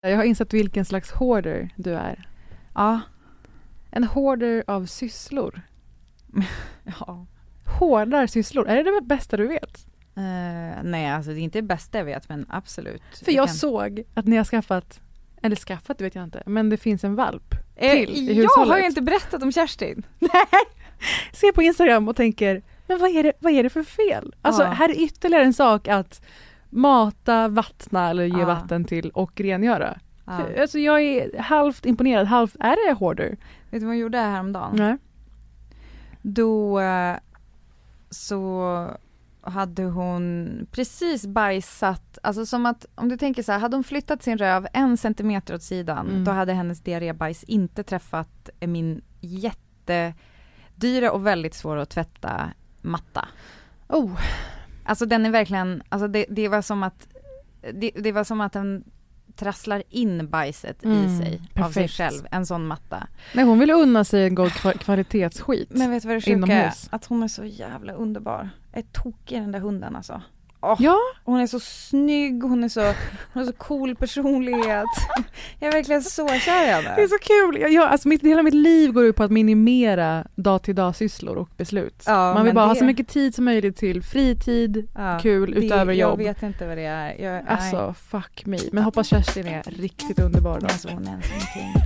Jag har insett vilken slags hoarder du är. Ja. En hoarder av sysslor. ja. Hårdar sysslor, är det det bästa du vet? Eh, nej, alltså det är inte det bästa jag vet, men absolut. För Vi jag kan- såg att ni har skaffat, eller skaffat det vet jag inte, men det finns en valp Eh, till i jag hushållet. har ju inte berättat om Kerstin. Ser på Instagram och tänker, men vad är det, vad är det för fel? Alltså Ja. här är ytterligare en sak att mata, vattna eller ge Ja. vatten till och rengöra. Ja. Alltså jag är halvt imponerad, halvt, är det hoarder? Vet du vad hon gjorde häromdagen? Nej. Då eh, så hade hon precis bajsat, alltså som att om du tänker så här, hade hon flyttat sin röv en centimeter åt sidan, Mm. då hade hennes diarrébajs inte träffat min jättedyra och väldigt svåra att tvätta matta. Oh, Alltså den är verkligen, alltså det, det var som att, det, det var som att den trasslar in bajset Mm, i sig av sig perfekt. själv, en sån matta. nej hon ville unna sig en god kva- kvalitetsskit. Men vet du vad det sjuka är? Att hon är så jävla underbar. Jag är tokig i den där hunden alltså. Åh, Ja, Hon är så snygg, hon är så, hon har så cool personlighet. Jag är verkligen så kär i det är henne. så kul. Jag, jag, alltså mitt, hela mitt liv går ut på att minimera dag till dag sysslor och beslut. Ja, Man vill bara ha det- så mycket tid som möjligt till fritid, Ja, kul, det- utöver jag jobb. vet inte vad det är. Jag. Alltså fuck me. Men hoppas Kerstin är riktigt underbar då. Alltså hon är en sån king.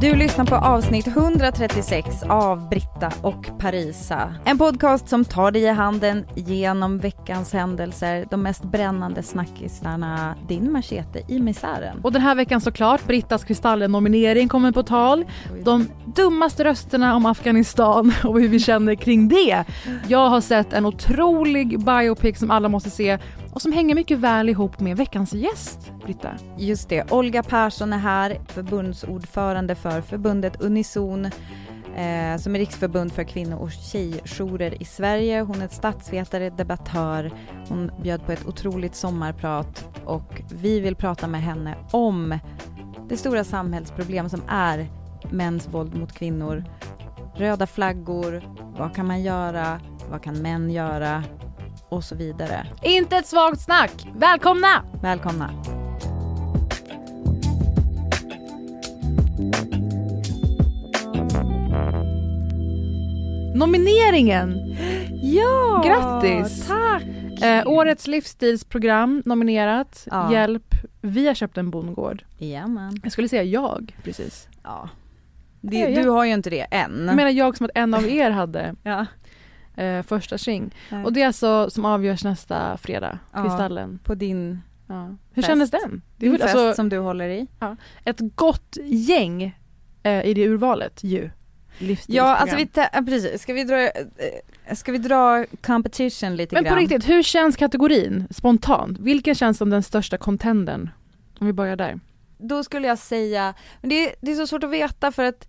Du lyssnar på avsnitt 136 av Britta och Parisa. En podcast som tar dig i handen genom veckans händelser, de mest brännande snackisarna, din machete i misären. Och den här veckan såklart, Brittas Kristallen-nominering kommer på tal. De dummaste rösterna om Afghanistan och hur vi känner kring det. Jag har sett en otrolig biopic som alla måste se och som hänger mycket väl ihop med veckans gäst, Britta. Just det, Olga Persson är här, förbundsordförande för förbundet Unison eh, som är riksförbund för kvinno och tjejjourer i Sverige. Hon är statsvetare, debattör, hon bjöd på ett otroligt sommarprat och vi vill prata med henne om det stora samhällsproblem som är mäns våld mot kvinnor. Röda flaggor, vad kan man göra, vad kan män göra och så vidare. Inte ett svagt snack! Välkomna! Välkomna! Nomineringen! Ja! Grattis! Tack! Eh, årets livsstilsprogram nominerat. Ja. Hjälp, vi har köpt en bondgård. Jajamän. Jag skulle säga jag, precis. Ja. Det. Du har ju inte det än. Jag menar jag som att en av er hade ja. Eh, första. Nej. Och det är alltså som avgörs nästa fredag, Ja. Kristallen. På din, Ja. Hur Fest. kändes den? Det är din fest alltså som du håller i. ett gott gäng eh, i det urvalet ju. Ja, alltså vi, ja, precis. Ska vi dra, eh, ska vi dra competition lite Men på grann? riktigt, hur känns kategorin spontant? Vilken känns som den största contendern? Om vi börjar där. Då skulle jag säga, men det, är- det är så svårt att veta för att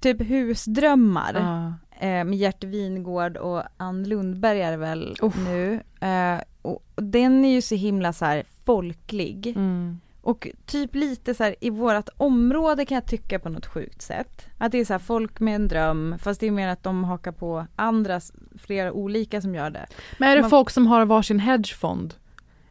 typ husdrömmar Ja. Eh, med Gert Wingård och Ann Lundberg är det väl Uff. nu. Eh, och den är ju så himla så här folklig. Mm. Och typ lite så här i vårat område kan jag tycka på något sjukt sätt. Att det är så här folk med en dröm, fast det är mer att de hakar på andra, flera olika som gör det. Men är det Man- folk som har varsin hedgefond?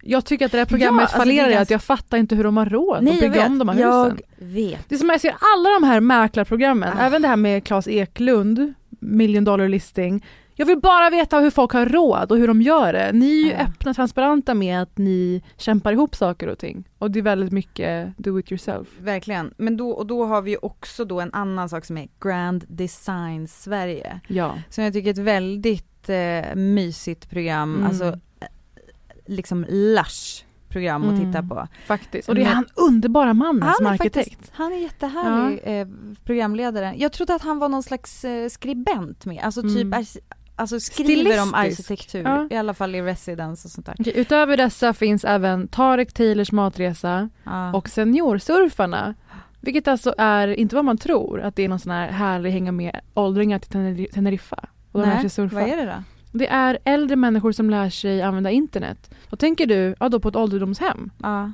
Jag tycker att det här programmet alltså det är fallerar i att jag fattar inte hur de har råd att jag bygga om de här jag husen. vet. Det är som jag ser alla de här mäklarprogrammen, Ah. även det här med Claes Eklund, million dollar listing. Jag vill bara veta hur folk har råd och hur de gör det. Ni är ju Ja. öppna transparenta med att ni kämpar ihop saker och ting. Och det är väldigt mycket do it yourself. Verkligen, men då, och då har vi ju också då en annan sak som är Grand Design Sverige. Ja. Som jag tycker är ett väldigt eh, mysigt program, Mm. alltså eh, liksom lush program att titta Mm. på. Faktiskt. Och det är han underbara mannen som är arkitekt. faktiskt- han är jättehärlig eh, programledare. Jag trodde att han var någon slags eh, skribent med, alltså typ Mm. Alltså skriver om arkitektur, Ja. i alla fall i residence och sånt där. Okej, utöver dessa finns även Tarek Taylors matresa Ja. och Seniorsurfarna. Vilket alltså är inte vad man tror, att det är någon sån här härlig hänga med åldringar till Tener- Teneriffa. Och de lär sig Nej, surfa. vad är det då? Det är äldre människor som lär sig använda internet. Då tänker du, ja då på ett ålderdomshem. Ja.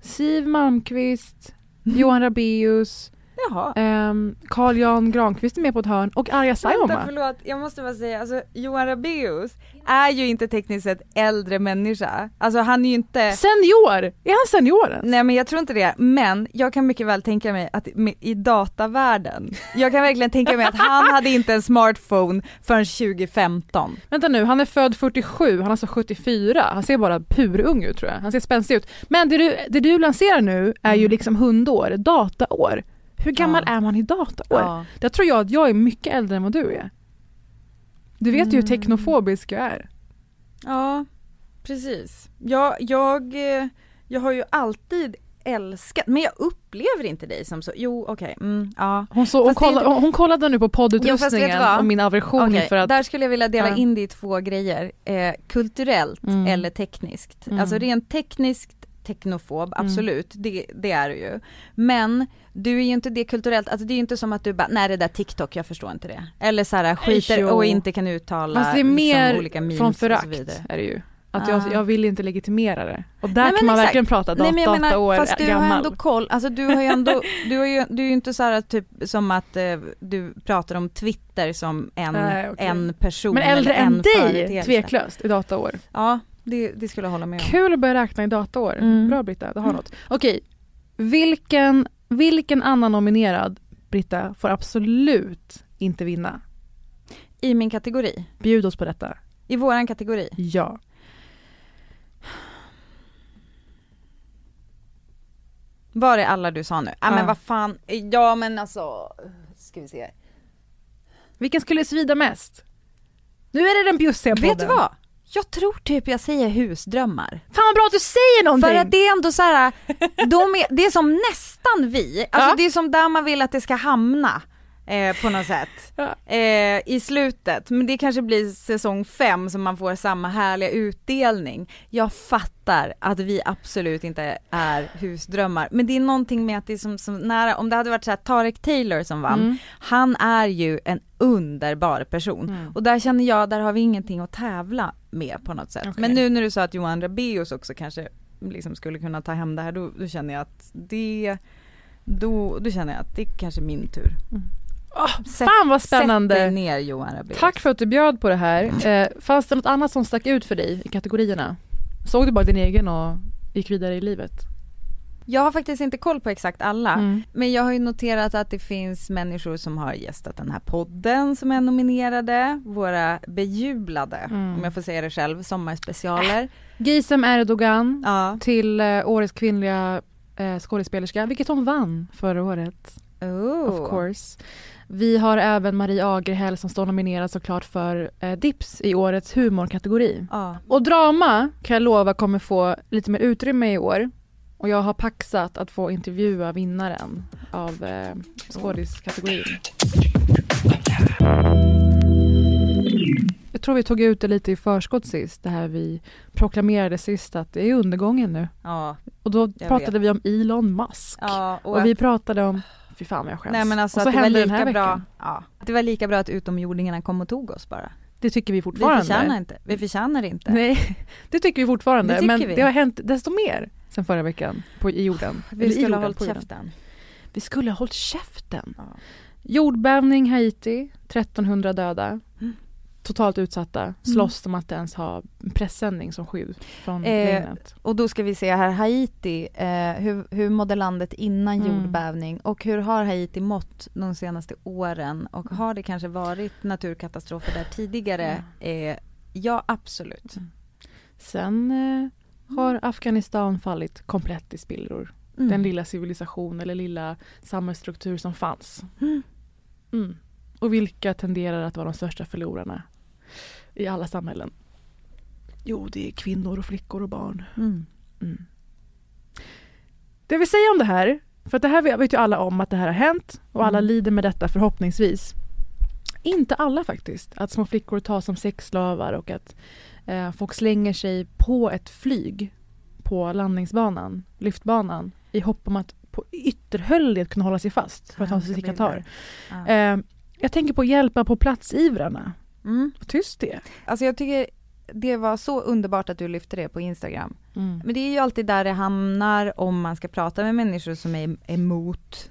Siv Malmqvist, Johan Rabaeus, Jaha. ehm, Carl Jan Granqvist är med på ett hörn och Arja Vänta Saijonmaa. förlåt, jag måste bara säga, alltså Johan Rabaeus är ju inte tekniskt sett äldre människa. Alltså han är ju inte Senior! Är han senior ens? Nej men jag tror inte det, men jag kan mycket väl tänka mig att i datavärlden, jag kan verkligen tänka mig att han hade inte en smartphone förrän 2015. Vänta nu, han är född 47, han är alltså 74. Han ser bara purung ut tror jag. Han ser spänstig ut. Men det du, det du lanserar nu är ju liksom hundår, dataår. Hur gammal Ja. är man i dataår? Där tror jag att jag är mycket äldre än vad du är. Du vet ju hur Mm. teknofobisk jag är. Ja, precis. Jag, jag, eh, jag har ju alltid älskat, men jag upplever inte dig som så, jo okej, mm, ja. Hon, så, hon, kolla, inte- hon kollade nu på Jo, poddutrustningen vad? och min aversion Okej, för att... Där skulle jag vilja dela Ja. in det i två grejer, eh, kulturellt Mm. eller tekniskt. Mm. Alltså rent tekniskt teknofob, Mm. absolut, det, det är du ju. Men du är ju inte det kulturellt, alltså det är ju inte som att du bara, nej det där TikTok, jag förstår inte det. Eller så här, skiter Jo. och inte kan uttala Fast det är liksom, mer olika memes från och så förakt vidare. är det ju. Att jag, jag vill inte legitimera det. Och där Nej, kan man exakt. verkligen prata dat- Nej men menar, dataår fast du har gammal. ändå koll, alltså du har ju ändå, du, har ju, du är ju inte så här typ som att eh, du pratar om Twitter som en, Nej, okej. en person Men äldre eller en än dig, tveklöst, i dataår. Ja, det, det skulle jag hålla med om. Kul att börja räkna i dataår. Mm. Bra Britta, det har Mm. något. Okej, vilken, vilken annan nominerad, Britta, får absolut inte vinna? I min kategori, Bjud oss på detta. i våran kategori. Ja. Var är alla du sa nu? Ja Ja. men vad fan, ja men alltså, ska vi se. Vilken skulle svida mest? Nu är det den bjussiga podden. Vet du vad? Jag tror typ jag säger husdrömmar. Fan vad bra att du säger någonting! För att det är ändå så här, de är, det är som nästan vi, alltså Ja. det är som där man vill att det ska hamna. Eh, på något sätt. Ja. Eh, I slutet, men det kanske blir säsong fem som man får samma härliga utdelning. Jag fattar att vi absolut inte är husdrömmar, men det är någonting med att det är som, som nära, om det hade varit så här Tarek Taylor som vann, Mm. han är ju en underbar person. Mm. Och där känner jag, där har vi ingenting att tävla med på något sätt. Okej. Men nu när du sa att Johan Rabaeus också kanske liksom skulle kunna ta hem det här, då, då känner jag att det, då, då känner jag att det är kanske min tur. Åh, Sätt- fan vad Sätt dig spännande! ner Johan Rabaeus. Tack för att du bjöd på det här. Eh, fanns det något annat som stack ut för dig i kategorierna? Såg du bara din egen och gick vidare i livet? Jag har faktiskt inte koll på exakt alla, Mm. men jag har ju noterat att det finns människor som har gästat den här podden som är nominerade, våra bejublade, Mm. om jag får säga det själv, sommarspecialer. Gizem Erdogan Ja. till eh, årets kvinnliga eh, skådespelerska, vilket hon vann förra året. Oh. Of course. Vi har även Marie Agerhäll som står nominerad såklart för eh, Dips i årets humorkategori. Ja. Och drama kan jag lova kommer få lite mer utrymme i år. Och jag har paxat att få intervjua vinnaren av eh, skådiskategorin. Jag tror vi tog ut det lite i förskott sist, det här vi proklamerade sist att det är undergången nu. Ja. Och då pratade vi om Elon Musk. ja och, Och vi pratade om, fy fan vad jag skäms. Nej men alltså och så att det var hände den här lika bra, veckan. ja, det var lika bra att utomjordingarna kom och tog oss bara. Det tycker vi Vi fortfarande. förtjänar inte, vi förtjänar inte. Nej, det tycker vi fortfarande. Det tycker men vi. det har hänt desto mer sen förra veckan på, i jorden. Vi Eller skulle ha hållit käften. Vi skulle ha hållit käften. Ja. Jordbävning Haiti, 1300 döda. Mm. totalt utsatta slåss om att ens ha pressändning som skydd från Eh, regnet. Och då ska vi se här, Haiti, eh, hur, hur mådde landet innan Mm. jordbävning och hur har Haiti mått de senaste åren och har det kanske varit naturkatastrofer där tidigare? Eh, ja, absolut. Sen eh, har Afghanistan fallit komplett i spillror. Mm. Den lilla civilisation eller lilla samhällsstruktur som fanns. Mm. Mm. Och vilka tenderar att vara de största förlorarna i alla samhällen? Jo, det är kvinnor och flickor och barn. Mm. Mm. Det vi säger om det här, för att det här vet ju alla om att det här har hänt och alla Mm. lider med detta förhoppningsvis. Inte alla faktiskt. Att små flickor tas som sexslavar och att eh, folk slänger sig på ett flyg på landningsbanan, lyftbanan i hopp om att på ytterhöljet kunna hålla sig fast för att ta sig till Qatar. Ja. Eh, jag tänker på att hjälpa på plats-ivrarna. Mm. Vad tyst det. Alltså jag tycker det var så underbart att du lyfte det på Instagram. Mm. Men det är ju alltid där det hamnar om man ska prata med människor som är emot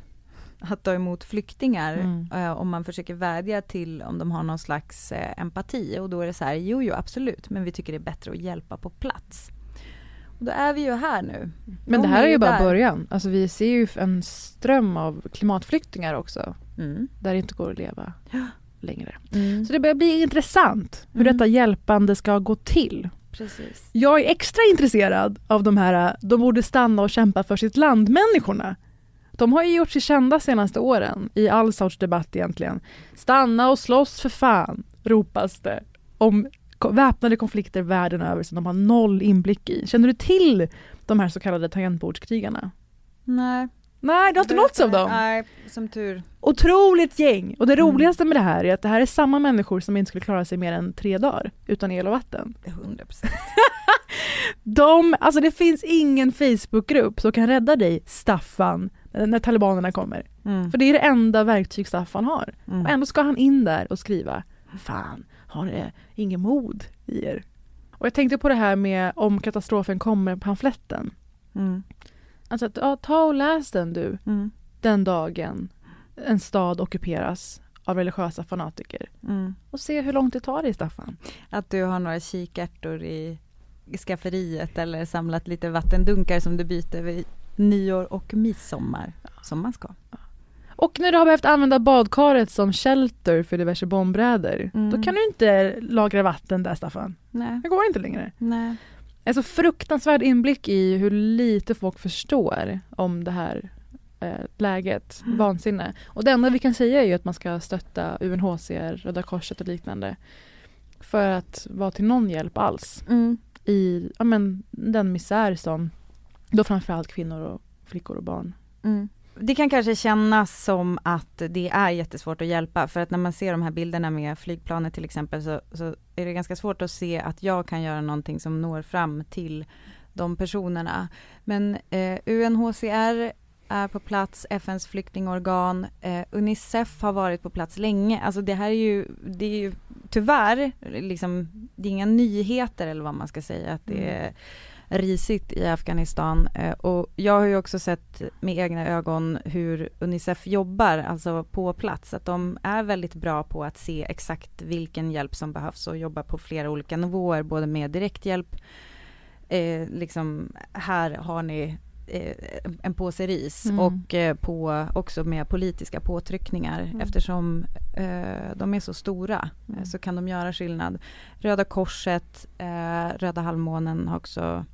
att ta emot flyktingar. Mm. Eh, om man försöker vädja till om de har någon slags eh, empati och då är det så här, jo jo absolut, men vi tycker det är bättre att hjälpa på plats. Och då är vi ju här nu. Men De det här är ju bara där. början. Alltså vi ser ju en ström av klimatflyktingar också. Mm. Där det inte går att leva längre. Mm. Så det börjar bli intressant hur Mm. detta hjälpande ska gå till. Precis. Jag är extra intresserad av de här, de borde stanna och kämpa för sitt land människorna. De har ju gjort sig kända senaste åren i all sorts debatt egentligen. Stanna och slåss för fan, ropas det. Om väpnade konflikter världen över som de har noll inblick i. Känner du till de här så kallade tangentbordskrigarna? Nej. Nej, du har inte nåtts av dem? Nej, som tur. Otroligt gäng! Och det Mm. roligaste med det här är att det här är samma människor som inte skulle klara sig mer än tre dagar utan el och vatten. 100 procent. De, alltså det finns ingen Facebookgrupp som kan rädda dig, Staffan, när talibanerna kommer. Mm. För det är det enda verktyg Staffan har. Mm. Och ändå ska han in där och skriva Fan, har ni ingen mod i er? Och jag tänkte på det här med om katastrofen kommer, pamfletten. Mm. Alltså, att, ja, ta och läs den du, Mm. den dagen en stad ockuperas av religiösa fanatiker. Mm. Och se hur långt det tar dig, Staffan. Att du har några kikärtor i, skafferiet eller samlat lite vattendunkar som du byter nyår och midsommar. Som man ska. Och när du har behövt använda badkaret som shelter för diverse bombräder, Mm. då kan du inte lagra vatten där, Staffan. Nej. Det går inte längre. Nej. Alltså fruktansvärd inblick i hur lite folk förstår om det här eh, läget, Mm. vansinne. Och det enda vi kan säga är ju att man ska stötta UNHCR, Röda Korset och liknande. För att vara till någon hjälp alls Mm. i ja, men, den misär som då framförallt kvinnor och flickor och barn. Mm. Det kan kanske kännas som att det är jättesvårt att hjälpa för att när man ser de här bilderna med flygplanet till exempel så, så är det ganska svårt att se att jag kan göra någonting som når fram till de personerna. Men eh, UNHCR är på plats, FNs flyktingorgan, eh, Unicef har varit på plats länge. Alltså det här är ju, det är ju tyvärr, liksom, det är inga nyheter eller vad man ska säga, att det är risigt i Afghanistan. Eh, och jag har ju också sett med egna ögon hur Unicef jobbar, alltså på plats. Att de är väldigt bra på att se exakt vilken hjälp som behövs och jobbar på flera olika nivåer, både med direkthjälp, eh, liksom här har ni eh, en påse ris Mm. och eh, på, också med politiska påtryckningar Mm. eftersom eh, de är så stora Mm. så kan de göra skillnad. Röda Korset, Röda Halvmånen har också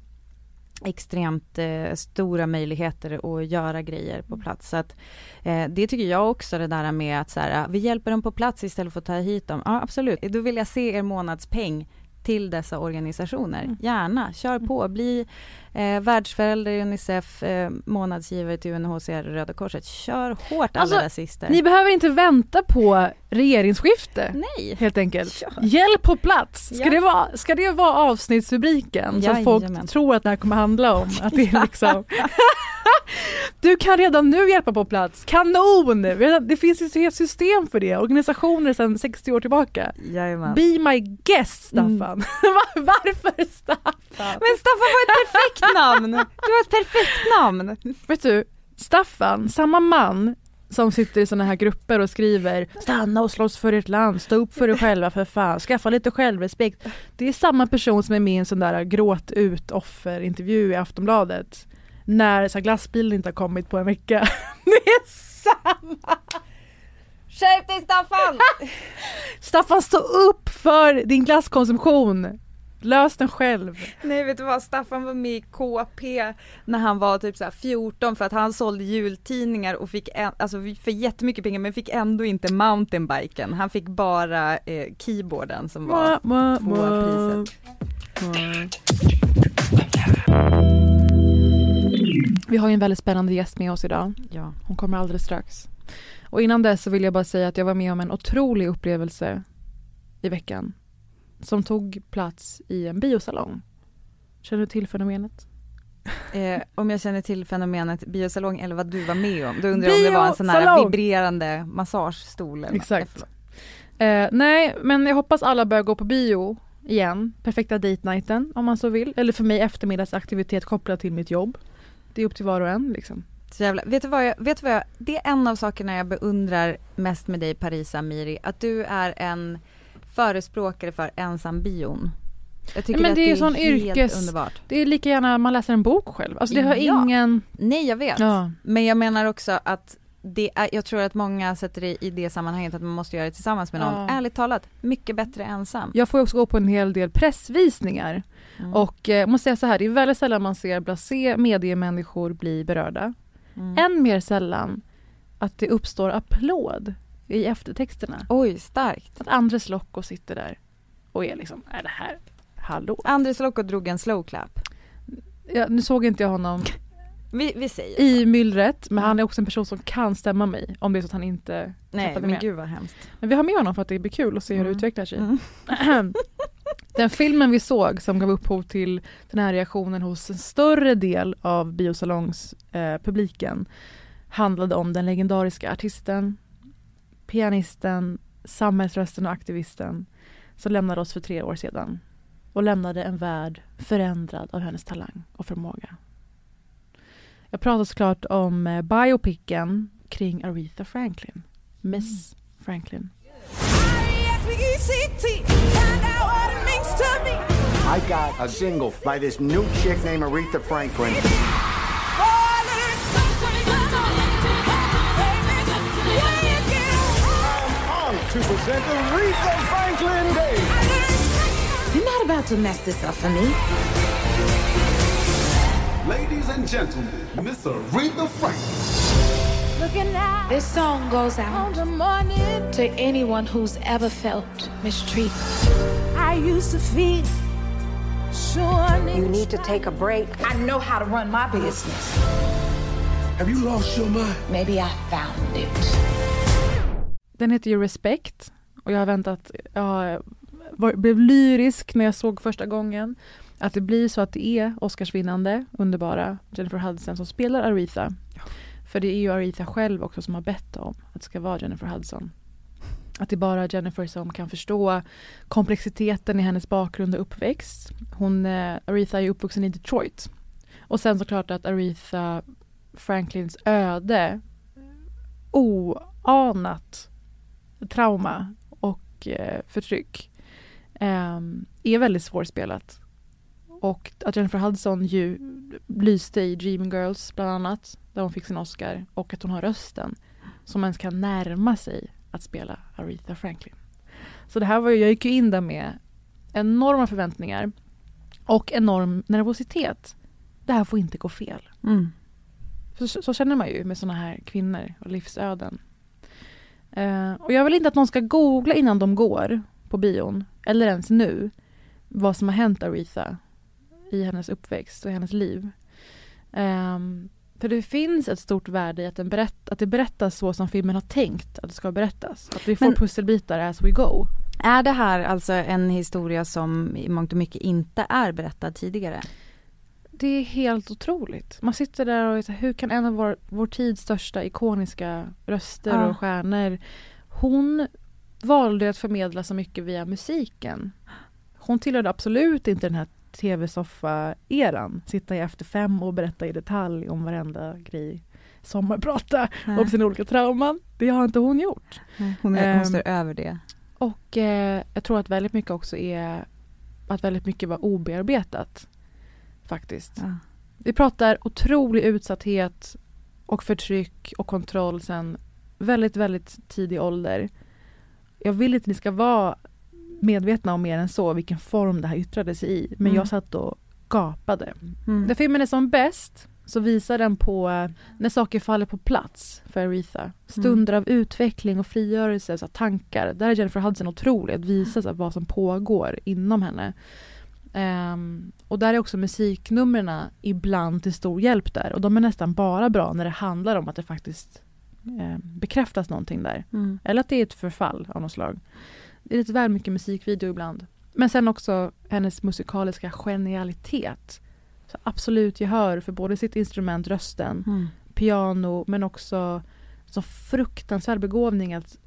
extremt eh, stora möjligheter att göra grejer på plats. Så att, eh, det tycker jag också det där med att så här, vi hjälper dem på plats istället för att ta hit dem. Ja absolut, då vill jag se er månadspeng till dessa organisationer. Mm. Gärna, kör på. Bli eh, världsförälder Unicef, eh, månadsgivare till UNHCR och Röda Korset. Kör hårt alla Alltså, där syster. Ni behöver inte vänta på regeringsskifte. Nej! Helt enkelt. Kör. Hjälp på plats! Ska, Ja. det vara, ska det vara avsnittsrubriken? Så att Jajamän. folk tror att det här kommer handla om att det är liksom Du kan redan nu hjälpa på plats. Kanon! Det finns ju ett system för det. Organisationer sedan 60 år tillbaka. Jajamän. Be my guest Staffan. Mm. Var- Varför Staffan? Men Staffan var ett perfekt namn! Det var ett perfekt namn! Vet du, Staffan, samma man som sitter i såna här grupper och skriver Stanna och slåss för ert land, stå upp för er själva för fan, skaffa lite självrespekt. Det är samma person som är med i en sån där gråt ut offerintervju i Aftonbladet. När så här, glassbilen inte har kommit på en vecka. Det är samma! Skärp dig Staffan! Staffan stå upp för din glasskonsumtion! Lös den själv. Nej vet du vad, Staffan var med i KP när han var typ så här 14 för att han sålde jultidningar och fick en, alltså för jättemycket pengar men fick ändå inte mountainbiken. Han fick bara eh, keyboarden som var tvåa priset. Vi har ju en väldigt spännande gäst med oss idag. Ja. Hon kommer alldeles strax. Och innan dess så vill jag bara säga att jag var med om en otrolig upplevelse i veckan. Som tog plats i en biosalong. Känner du till fenomenet? Eh, om jag känner till fenomenet biosalong eller vad du var med om, då undrar jag om det var en sån här vibrerande massagestol Exakt. Eh, nej, men jag hoppas alla börjar gå på bio igen. Perfekta date nighten om man så vill. Eller för mig eftermiddagsaktivitet kopplad till mitt jobb. Det är upp till var och en liksom. Så jävla, vet du vad jag, vet du vad jag, det är en av sakerna jag beundrar mest med dig Parisa Miri, att du är en förespråkare för ensambion. Jag tycker Nej, men att det är det är sån helt yrkes- underbart. Det är lika gärna man läser en bok själv. Alltså det har Ja. ingen... Nej jag vet, Ja. men jag menar också att det är, jag tror att många sätter det i det sammanhanget att man måste göra det tillsammans med någon. Ja. Ärligt talat, mycket bättre ensam. Jag får också gå på en hel del pressvisningar. Mm. Och eh, jag måste säga så här, det är väldigt sällan man ser blasé mediemänniskor bli berörda. Mm. Än mer sällan att det uppstår applåd i eftertexterna. Oj, starkt. Att Andres Lokko sitter där och är liksom, är det här, hallå? Andres Lokko drog en slow clap. Ja, nu såg inte jag honom Vi, vi säger i myllret, men han är också en person som kan stämma mig om det är så att han inte Nej men med. gud vad hemskt. Men vi har med honom för att det blir kul att se hur det Mm. utvecklar sig. Mm. Den filmen vi såg som gav upphov till den här reaktionen hos en större del av biosalongspubliken eh, publiken handlade om den legendariska artisten, pianisten, samhällsrösten och aktivisten som lämnade oss för tre år sedan och lämnade en värld förändrad av hennes talang och förmåga. Jag pratar såklart om eh, biopicen kring Aretha Franklin, Miss Franklin. I got a single by this new chick named Aretha Franklin. Present Aretha Franklin Day. You're not about to mess this up for me. Ladies and gentlemen, Miss Aretha Franklin. This song goes out to anyone who's ever felt mistreated. I used to feel sure You need to take a break. I know how to run my business. Have you lost your mind? Maybe I found it. Den heter ju Respect och jag har väntat, jag var, blev lyrisk när jag såg första gången. Att det blir så att det är Oscarsvinnande, underbara Jennifer Hudson som spelar Aretha. För det är ju Aretha själv också som har bett om att det ska vara Jennifer Hudson. Att det är bara Jennifer som kan förstå komplexiteten i hennes bakgrund och uppväxt. Hon, eh, Aretha är uppvuxen i Detroit. Och sen såklart att Aretha Franklins öde oanat trauma och eh, förtryck eh, är väldigt svårspelat. Och att Jennifer Hudson ju lyste i Dreaming Girls bland annat, där hon fick sin Oscar, och att hon har rösten som ens kan närma sig att spela Aretha Franklin. Så det här var ju, jag gick ju in där med enorma förväntningar och enorm nervositet. Det här får inte gå fel. Mm. Så, så känner man ju med såna här kvinnor och livsöden. Eh, och jag vill inte att någon ska googla innan de går på bion, eller ens nu, vad som har hänt Aretha i hennes uppväxt och i hennes liv. Ehm, för det finns ett stort värde i att, den berätt, att det berättas så som filmen har tänkt att det ska berättas. Att vi får Men- pusselbitar as we go. Är det här alltså en historia som i mångt och mycket inte är berättad tidigare? Det är helt otroligt. Man sitter där och är så hur kan en av vår, vår tids största ikoniska röster Ja. och stjärnor, hon valde att förmedla så mycket via musiken. Hon tillhörde absolut inte den här tv-soffa-eran, sitta i efter fem och berätta i detalj om varenda grej sommarprata Nej. om sina olika trauman. Det har inte hon gjort. Nej, hon, är, hon ehm, står över det. Och eh, jag tror att väldigt mycket också är att väldigt mycket var obearbetat. Faktiskt. Ja. Vi pratar otrolig utsatthet och förtryck och kontroll sen väldigt, väldigt tidig ålder. Jag vill inte att ni ska vara medvetna om mer än så, vilken form det här yttrade sig i. Men mm. jag satt och gapade. Mm. När filmen är som bäst så visar den på eh, när saker faller på plats för Aretha. Stunder mm. av utveckling och frigörelse, så tankar. Där är Jennifer Hudson otrolig, att visa så vad som pågår inom henne. Um, och där är också musiknumren ibland till stor hjälp där. Och de är nästan bara bra när det handlar om att det faktiskt eh, bekräftas någonting där. Mm. Eller att det är ett förfall av något slag. Det är lite väl mycket musikvideo ibland. Men sen också hennes musikaliska genialitet. Så absolut gehör för både sitt instrument, rösten, mm. piano men också så fruktansvärd begåvning att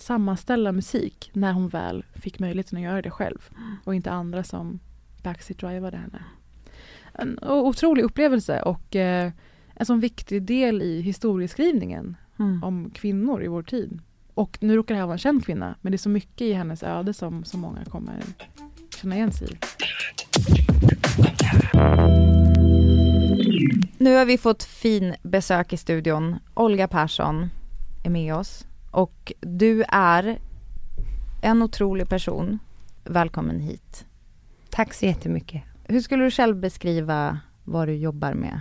sammanställa musik när hon väl fick möjligheten att göra det själv och inte andra som backseat-drivade henne. En otrolig upplevelse och eh, en sån viktig del i historieskrivningen mm. om kvinnor i vår tid. Och nu råkar det här vara en känd kvinna, men det är så mycket i hennes öde som, som många kommer känna igen sig i. Nu har vi fått fin besök i studion. Olga Persson är med oss och du är en otrolig person. Välkommen hit. Tack så jättemycket. Hur skulle du själv beskriva vad du jobbar med?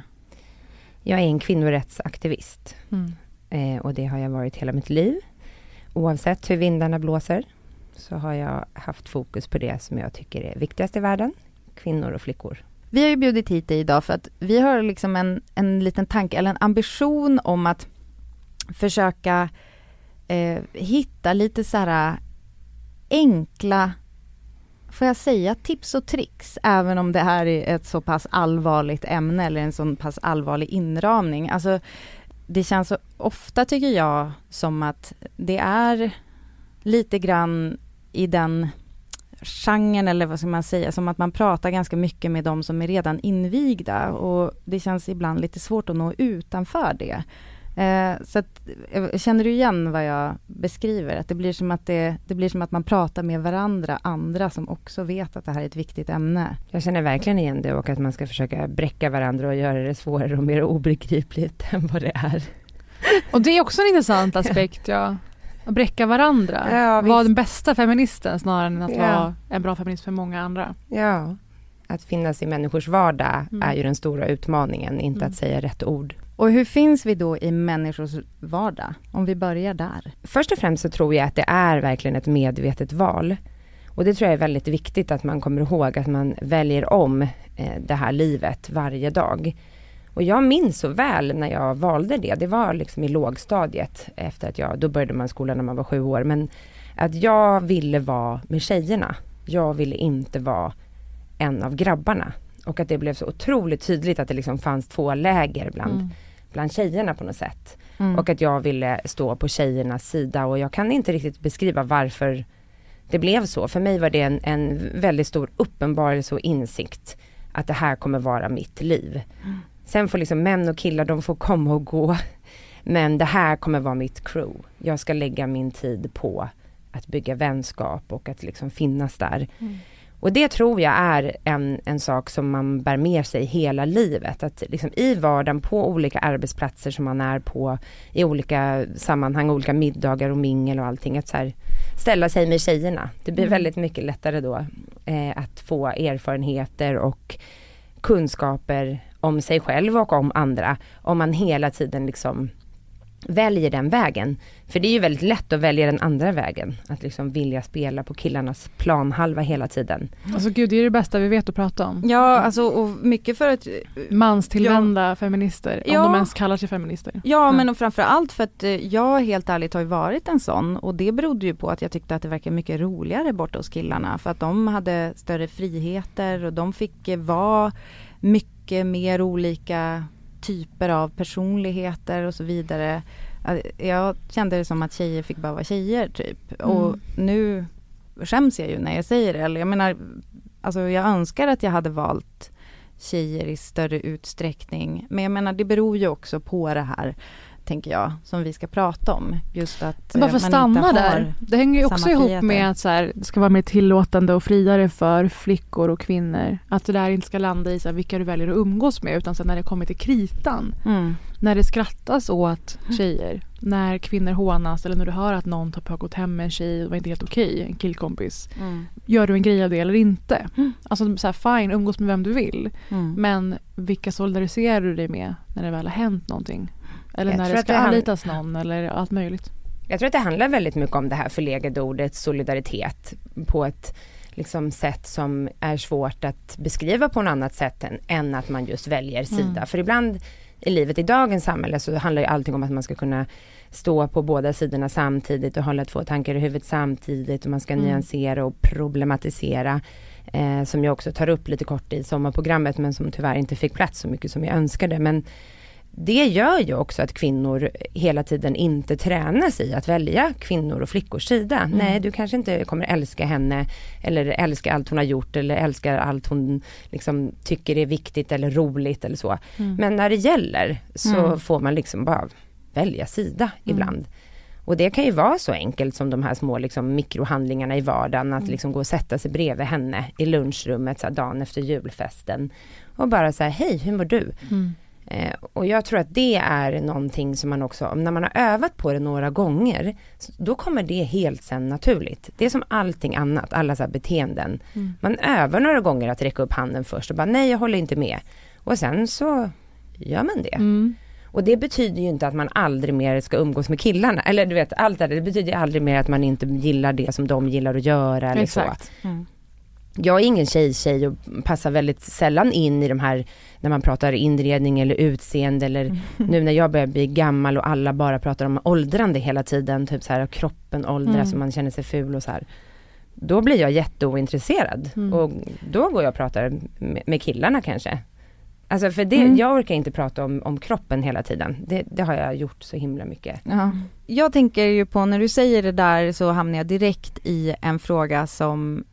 Jag är en kvinnorättsaktivist. Mm. Eh, och det har jag varit hela mitt liv. Oavsett hur vindarna blåser så har jag haft fokus på det som jag tycker är viktigast i världen. Kvinnor och flickor. Vi har ju bjudit hit dig idag för att vi har liksom en, en liten tanke eller en ambition om att försöka eh, hitta lite så här enkla, får jag säga tips och tricks, även om det här är ett så pass allvarligt ämne eller en så pass allvarlig inramning. Alltså, det känns så ofta tycker jag som att det är lite grann i den genren eller vad ska man säga, som att man pratar ganska mycket med de som är redan invigda och det känns ibland lite svårt att nå utanför det. Eh, så att, eh, känner du igen vad jag beskriver? Att det blir, som att det, det blir som att man pratar med varandra, andra som också vet att det här är ett viktigt ämne. Jag känner verkligen igen det och att man ska försöka bräcka varandra och göra det svårare och mer obegripligt än vad det är. Och det är också en intressant aspekt, ja. Att bräcka varandra. Ja, vara den bästa feministen snarare än att ja. vara en bra feminist för många andra. Ja. Att finnas i människors vardag mm. är ju den stora utmaningen, inte mm. att säga rätt ord. Och hur finns vi då i människors vardag? Om vi börjar där. Först och främst så tror jag att det är verkligen ett medvetet val. Och det tror jag är väldigt viktigt att man kommer ihåg att man väljer om eh, det här livet varje dag. Och jag minns så väl när jag valde det. Det var liksom i lågstadiet efter att jag, då började man skolan när man var sju år. Men att jag ville vara med tjejerna. Jag ville inte vara en av grabbarna. Och att det blev så otroligt tydligt att det liksom fanns två läger bland mm bland tjejerna på något sätt. Mm. Och att jag ville stå på tjejernas sida och jag kan inte riktigt beskriva varför det blev så. För mig var det en, en väldigt stor uppenbarelse och insikt att det här kommer vara mitt liv. Mm. Sen får liksom män och killar, de får komma och gå. Men det här kommer vara mitt crew. Jag ska lägga min tid på att bygga vänskap och att liksom finnas där. Mm. Och det tror jag är en, en sak som man bär med sig hela livet. Att liksom i vardagen på olika arbetsplatser som man är på, i olika sammanhang, olika middagar och mingel och allting. Att så här, ställa sig med tjejerna. Det blir mm. väldigt mycket lättare då eh, att få erfarenheter och kunskaper om sig själv och om andra. Om man hela tiden liksom väljer den vägen. För det är ju väldigt lätt att välja den andra vägen. Att liksom vilja spela på killarnas planhalva hela tiden. Alltså gud, det är det bästa vi vet att prata om. Ja, alltså och mycket för att... Manstillvända ja, feminister, ja, om de ens kallar sig feminister. Ja, mm. men och framförallt för att eh, jag helt ärligt har ju varit en sån och det berodde ju på att jag tyckte att det verkade mycket roligare borta hos killarna. För att de hade större friheter och de fick eh, vara mycket mer olika typer av personligheter och så vidare. Jag kände det som att tjejer fick bara vara tjejer typ. Mm. Och nu skäms jag ju när jag säger det. Eller jag menar, alltså jag önskar att jag hade valt tjejer i större utsträckning. Men jag menar det beror ju också på det här tänker jag, som vi ska prata om. Just att Bara för att stanna där, det hänger ju också ihop friheter. med att så här, det ska vara mer tillåtande och friare för flickor och kvinnor. Att det där inte ska landa i så här, vilka du väljer att umgås med utan så när det kommer till kritan. Mm. När det skrattas åt tjejer, när kvinnor hånas eller när du hör att någon har gått hem med en tjej och det var inte helt okej, okay, en killkompis. Mm. Gör du en grej av det eller inte? Mm. Alltså så här, fine, umgås med vem du vill. Mm. Men vilka solidariserar du dig med när det väl har hänt någonting? Eller jag när det ska det anlitas någon eller allt möjligt. Jag tror att det handlar väldigt mycket om det här förlegade ordet solidaritet på ett liksom sätt som är svårt att beskriva på något annat sätt än, än att man just väljer sida. Mm. För ibland i livet i dagens samhälle så handlar ju allting om att man ska kunna stå på båda sidorna samtidigt och hålla två tankar i huvudet samtidigt och man ska mm. nyansera och problematisera. Eh, som jag också tar upp lite kort i sommarprogrammet men som tyvärr inte fick plats så mycket som jag önskade. Men det gör ju också att kvinnor hela tiden inte tränas i att välja kvinnor och flickors sida. Mm. Nej, du kanske inte kommer älska henne eller älska allt hon har gjort eller älskar allt hon liksom tycker är viktigt eller roligt eller så. Mm. Men när det gäller så mm. får man liksom bara välja sida mm. ibland. Och det kan ju vara så enkelt som de här små liksom, mikrohandlingarna i vardagen, att mm. liksom gå och sätta sig bredvid henne i lunchrummet så här, dagen efter julfesten. Och bara säga, hej hur mår du? Eh, och jag tror att det är någonting som man också, när man har övat på det några gånger, då kommer det helt sen naturligt. Det är som allting annat, alla så beteenden. Mm. Man övar några gånger att räcka upp handen först och bara nej jag håller inte med. Och sen så gör man det. Mm. Och det betyder ju inte att man aldrig mer ska umgås med killarna. Eller du vet, allt det det betyder aldrig mer att man inte gillar det som de gillar att göra eller Exakt. så. Mm jag är ingen tjej-tjej och passar väldigt sällan in i de här när man pratar inredning eller utseende eller mm. nu när jag börjar bli gammal och alla bara pratar om åldrande hela tiden, typ så här kroppen åldras mm. och man känner sig ful och så här. Då blir jag jätteointresserad mm. och då går jag och pratar med, killarna kanske. Alltså för det, mm. jag orkar inte prata om, om kroppen hela tiden. Det, det, har jag gjort så himla mycket. Ja. Jag tänker ju på när du säger det där så hamnar jag direkt i en fråga som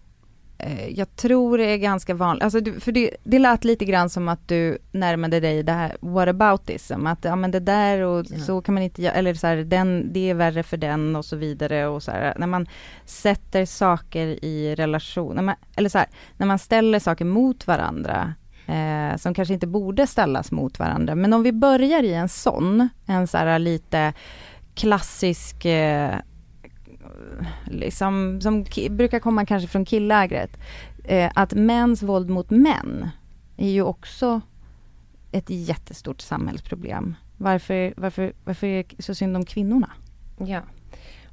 jag tror det är ganska vanligt, alltså för det, det lät lite grann som att du närmade dig det här whataboutism, att ja men det där och ja. så kan man inte göra, eller så här, den, det är värre för den och så vidare och så här, när man sätter saker i relation, när man, eller så här, när man ställer saker mot varandra, eh, som kanske inte borde ställas mot varandra, men om vi börjar i en sån, en så här lite klassisk eh, liksom, som brukar komma kanske från killägret, eh, att mäns våld mot män är ju också ett jättestort samhällsproblem. Varför, varför, varför är det så synd om kvinnorna? Ja.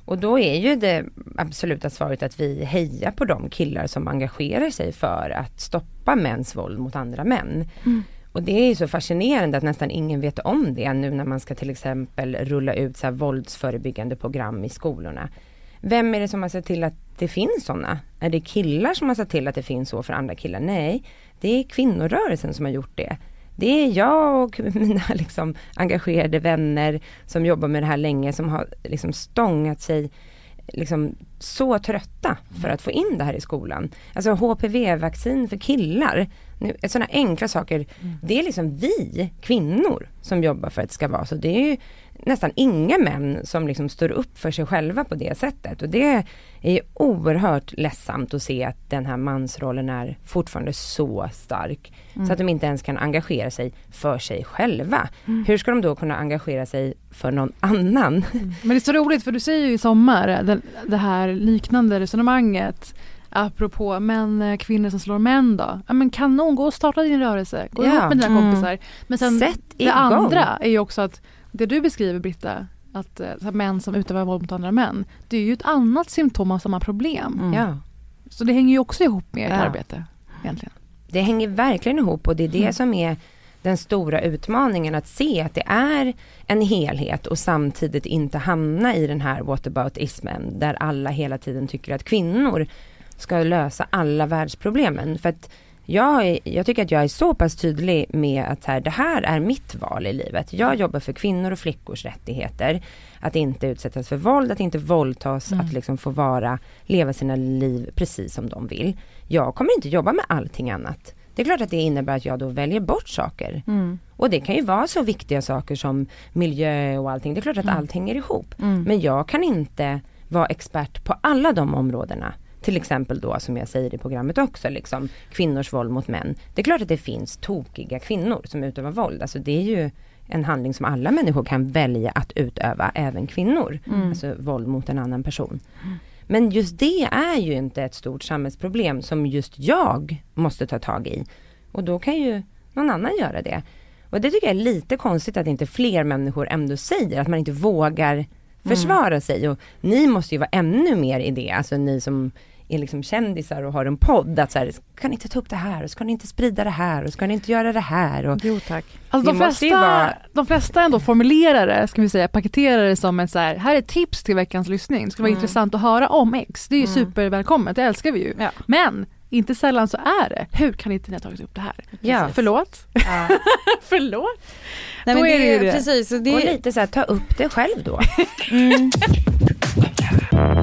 Och då är ju det absoluta svaret att vi hejar på de killar som engagerar sig för att stoppa mäns våld mot andra män. Mm. Och det är så fascinerande att nästan ingen vet om det nu när man ska till exempel rulla ut så här våldsförebyggande program i skolorna. Vem är det som har sett till att det finns sådana? Är det killar som har sett till att det finns så för andra killar? Nej, det är kvinnorörelsen som har gjort det. Det är jag och mina liksom, engagerade vänner som jobbar med det här länge som har liksom, stångat sig liksom, så trötta för att få in det här i skolan. Alltså HPV-vaccin för killar. sådana enkla saker. Mm. Det är liksom vi kvinnor som jobbar för att det ska vara så. Det är ju nästan inga män som liksom står upp för sig själva på det sättet. Och det är oerhört ledsamt att se att den här mansrollen är fortfarande så stark. Mm. Så att de inte ens kan engagera sig för sig själva. Mm. Hur ska de då kunna engagera sig för någon annan? Mm. Men det är så roligt för du säger ju i sommar det, det här liknande resonemanget apropå män, eh, kvinnor som slår män då. Ja men kanon, gå och starta din rörelse. Gå ja. ihop med dina mm. kompisar. Men sen Sätt det igång. andra är ju också att det du beskriver Britta, att uh, män som utövar våld mot andra män, det är ju ett annat symptom av samma problem. Mm. Ja. Så det hänger ju också ihop med ert ja. arbete egentligen. Det hänger verkligen ihop och det är det mm. som är den stora utmaningen att se att det är en helhet och samtidigt inte hamna i den här whataboutismen där alla hela tiden tycker att kvinnor ska lösa alla världsproblemen. För att jag, jag tycker att jag är så pass tydlig med att här, det här är mitt val i livet. Jag jobbar för kvinnor och flickors rättigheter. Att inte utsättas för våld, att inte våldtas, mm. att liksom få vara, leva sina liv precis som de vill. Jag kommer inte jobba med allting annat. Det är klart att det innebär att jag då väljer bort saker. Mm. Och det kan ju vara så viktiga saker som miljö och allting. Det är klart att Mm. allt hänger ihop. Mm. Men jag kan inte vara expert på alla de områdena. Till exempel då som jag säger i programmet också, liksom kvinnors våld mot män. Det är klart att det finns tokiga kvinnor som utövar våld. Alltså det är ju en handling som alla människor kan välja att utöva, även kvinnor. Mm. Alltså våld mot en annan person. Men just det är ju inte ett stort samhällsproblem som just jag måste ta tag i. Och då kan ju någon annan göra det. Och det tycker jag är lite konstigt att inte fler människor ändå säger, att man inte vågar försvara sig. Och ni måste ju vara ännu mer i det, alltså ni som är liksom kändisar och har en podd, att så här, ska ni inte ta upp det här och ska ni inte sprida det här och ska ni inte göra det här? Och, Jo tack. Alltså de, Det flesta, vara- de flesta ändå formulerar det, ska vi säga, paketerar det som ett så här, här är tips till veckans lyssning. Det skulle vara Mm. intressant att höra om X. Det är ju Mm. supervälkommet, det älskar vi ju. Ja. Men inte sällan så är det, hur kan inte ni ha tagit upp det här? Ja. Förlåt? Ja. Förlåt? Nej, Då men är det det, det. precis. så och Det, lite så här, ta upp det själv då. mm.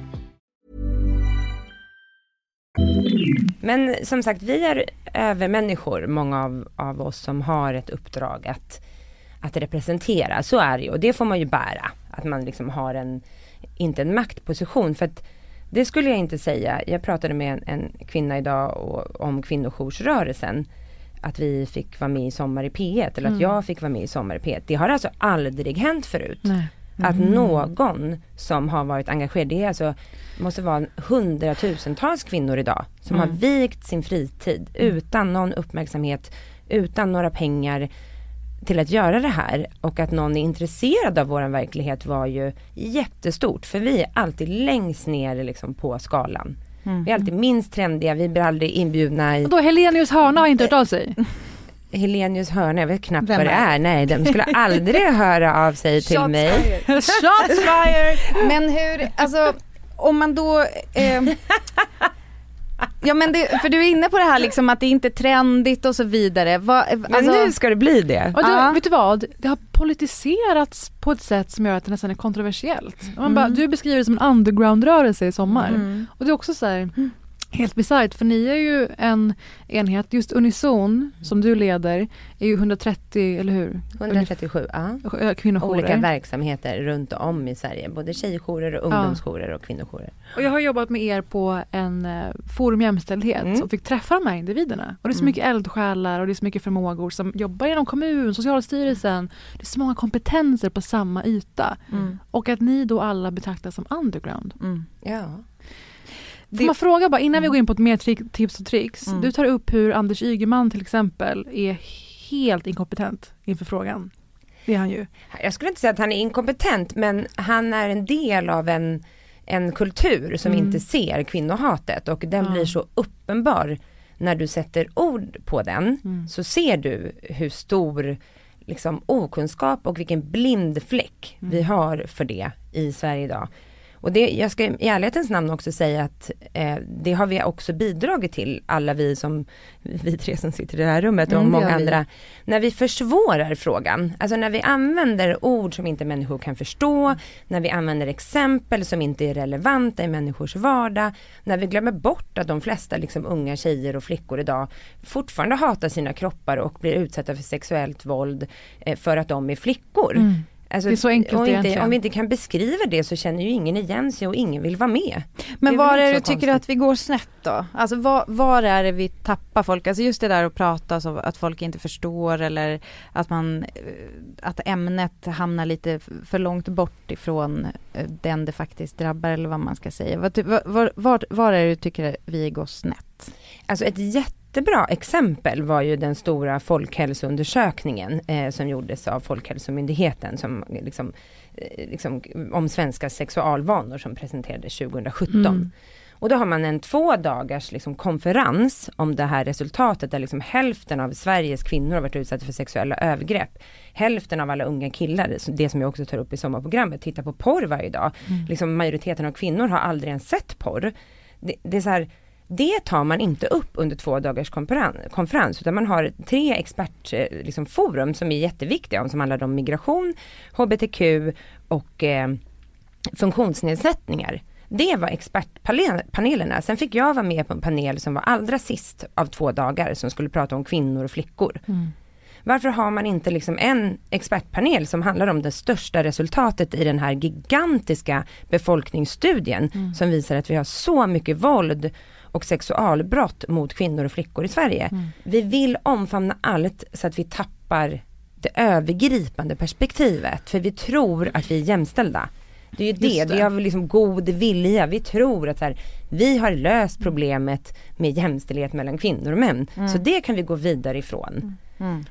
Men som sagt, vi är övermänniskor, många av, av oss som har ett uppdrag att, att representera. Så är det ju och det får man ju bära. Att man liksom har en, inte en maktposition. För att det skulle jag inte säga. Jag pratade med en, en kvinna idag och, om kvinnojoursrörelsen. Att vi fick vara med i Sommar i P1 eller att Mm. jag fick vara med i Sommar i P1. Det har alltså aldrig hänt förut. Nej. Att Mm. någon som har varit engagerad, det är alltså, måste vara hundratusentals kvinnor idag som Mm. har vikt sin fritid utan någon uppmärksamhet, utan några pengar till att göra det här. Och att någon är intresserad av våran verklighet var ju jättestort. För vi är alltid längst ner liksom på skalan. Mm. Vi är alltid minst trendiga, vi blir aldrig inbjudna i Och då Helenius hörna har inte hört av sig? Helenius hörna, jag vet knappt Vem vad det är är. Nej, de skulle aldrig höra av sig till Shots mig. Shots fired! Men hur, alltså om man då... Eh, ja men det, för du är inne på det här liksom att det inte är trendigt och så vidare. Va, Men alltså, nu ska det bli det. Och det, Ja. Vet du vad? Det har politiserats på ett sätt som gör att det nästan är kontroversiellt. Man bara, du beskriver det som en underground-rörelse i sommar. Mm. Och det är också så här, helt bisarrt för ni är ju en enhet, just Unison som du leder är ju 130, eller hur? 137, ja. Kvinnojourer. Olika verksamheter runt om i Sverige. Både tjejjourer och ungdomsjourer och kvinnojourer. Och jag har jobbat med er på en eh, Forum jämställdhet Mm. och fick träffa de här individerna. Och det är så mycket eldsjälar och det är så mycket förmågor som jobbar inom kommun, Socialstyrelsen. Det är så många kompetenser på samma yta. Mm. Och att ni då alla betraktas som underground. Mm. Ja. Får man fråga bara innan vi går in på ett mer tips och tricks. Mm. Du tar upp hur Anders Ygeman till exempel är helt inkompetent inför frågan. Det är han ju. Jag skulle inte säga att han är inkompetent men han är en del av en, en kultur som Mm. inte ser kvinnohatet och den Ja. blir så uppenbar när du sätter ord på den Mm. så ser du hur stor liksom, okunskap och vilken blind fläck Mm. vi har för det i Sverige idag. Och det, jag ska i ärlighetens namn också säga att eh, det har vi också bidragit till, alla vi som, vi tre som sitter i det här rummet och Mm, många andra, när vi försvårar frågan, alltså när vi använder ord som inte människor kan förstå, när vi använder exempel som inte är relevanta i människors vardag, när vi glömmer bort att de flesta liksom unga tjejer och flickor idag fortfarande hatar sina kroppar och blir utsatta för sexuellt våld eh, för att de är flickor. Mm. Alltså, det är så enkelt om, inte, egentligen. om vi inte kan beskriva det så känner ju ingen igen sig och ingen vill vara med. Men var är det tycker du konstigt. att vi går snett då? Alltså var, var är det vi tappar folk? Alltså just det där att prata så att folk inte förstår eller att man, eh, att ämnet hamnar lite för långt bort ifrån eh, den det faktiskt drabbar eller vad man ska säga. Var, var, var, är det du tycker vi går snett? Alltså ett jättebra exempel var ju den stora folkhälsoundersökningen eh, som gjordes av Folkhälsomyndigheten som liksom, eh, liksom, om svenska sexualvanor som presenterades 2017. Mm. Och då har man en två dagars liksom, konferens om det här resultatet där liksom hälften av Sveriges kvinnor har varit utsatta för sexuella övergrepp. Hälften av alla unga killar, det som jag också tar upp i sommarprogrammet, tittar på porr varje dag. Mm. Liksom, majoriteten av kvinnor har aldrig ens sett porr. Det, det är så här, det tar man inte upp under två dagars konferens, utan man har tre expertforum liksom, forum som är jätteviktiga, som handlar om migration, hbtq och eh, funktionsnedsättningar. Det var expertpanelerna. Sen fick jag vara med på en panel som var allra sist av två dagar som skulle prata om kvinnor och flickor. Varför har man inte liksom en expertpanel som handlar om det största resultatet i den här gigantiska befolkningsstudien som visar att vi har så mycket våld och sexualbrott mot kvinnor och flickor i Sverige. Vi vill omfamna allt så att vi tappar det övergripande perspektivet för vi tror att vi är jämställda. Det är ju det, det är av liksom god vilja. Vi tror att så här, vi har löst problemet med jämställdhet mellan kvinnor och män. Så det kan vi gå vidare ifrån.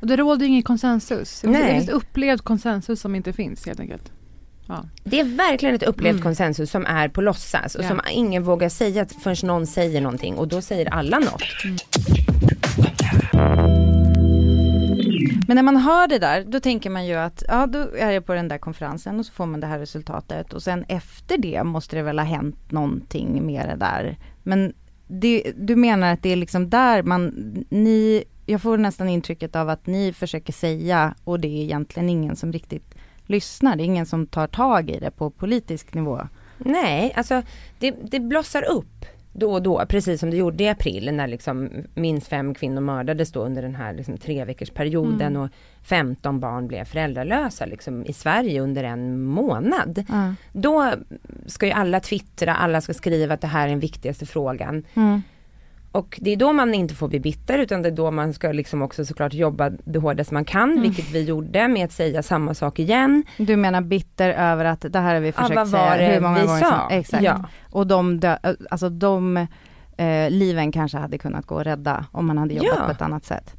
Och det råder ingen konsensus. Det finns upplevd konsensus som inte finns helt enkelt. Ja. Det är verkligen ett upplevt konsensus som är på låtsas och Ja. som ingen vågar säga förrän någon säger någonting och då säger alla något. Men när man hör det där, då tänker man ju att ja, då är jag på den där konferensen och så får man det här resultatet och sen efter det måste det väl ha hänt någonting med det där. Men det, du menar att det är liksom där man, ni, jag får nästan intrycket av att ni försöker säga och det är egentligen ingen som riktigt lyssnar, det är ingen som tar tag i det på politisk nivå. Nej, alltså det, det blossar upp då och då, precis som det gjorde i april när liksom minst fem kvinnor mördades då under den här liksom tre veckors perioden och 15 barn blev föräldralösa liksom i Sverige under en månad. Ja. Då ska ju alla twittra, alla ska skriva att det här är den viktigaste frågan. Mm. Och det är då man inte får bli bitter utan det är då man ska liksom också såklart jobba det hårdaste man kan, Mm. vilket vi gjorde med att säga samma sak igen. Du menar bitter över att det här har vi Ja, försökt var säga det hur många vi gånger sa? Exakt. Ja. Och de, dö, alltså de eh, liven kanske hade kunnat gå att rädda om man hade jobbat Ja. på ett annat sätt.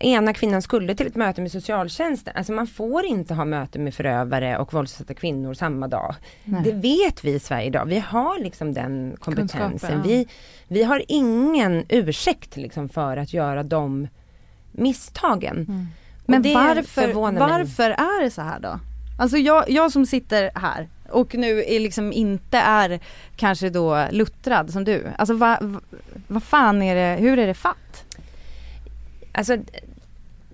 Ena kvinnan skulle till ett möte med socialtjänsten. Alltså man får inte ha möte med förövare och våldsutsatta kvinnor samma dag. Nej. Det vet vi i Sverige idag. Vi har liksom den kompetensen. Ja. vi, vi har ingen ursäkt liksom för att göra de misstagen. Och Men varför, varför är det så här då? Alltså jag, jag som sitter här och nu är liksom inte är kanske då luttrad som du. Alltså vad va, vad fan är det, hur är det fatt? Alltså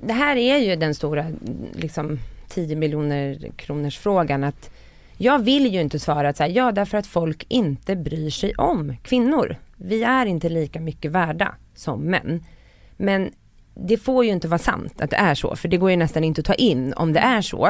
det här är ju den stora liksom 10 miljoner kronors frågan att jag vill ju inte svara att säga ja därför att folk inte bryr sig om kvinnor. Vi är inte lika mycket värda som män. Men det får ju inte vara sant att det är så, för det går ju nästan inte att ta in om det är så.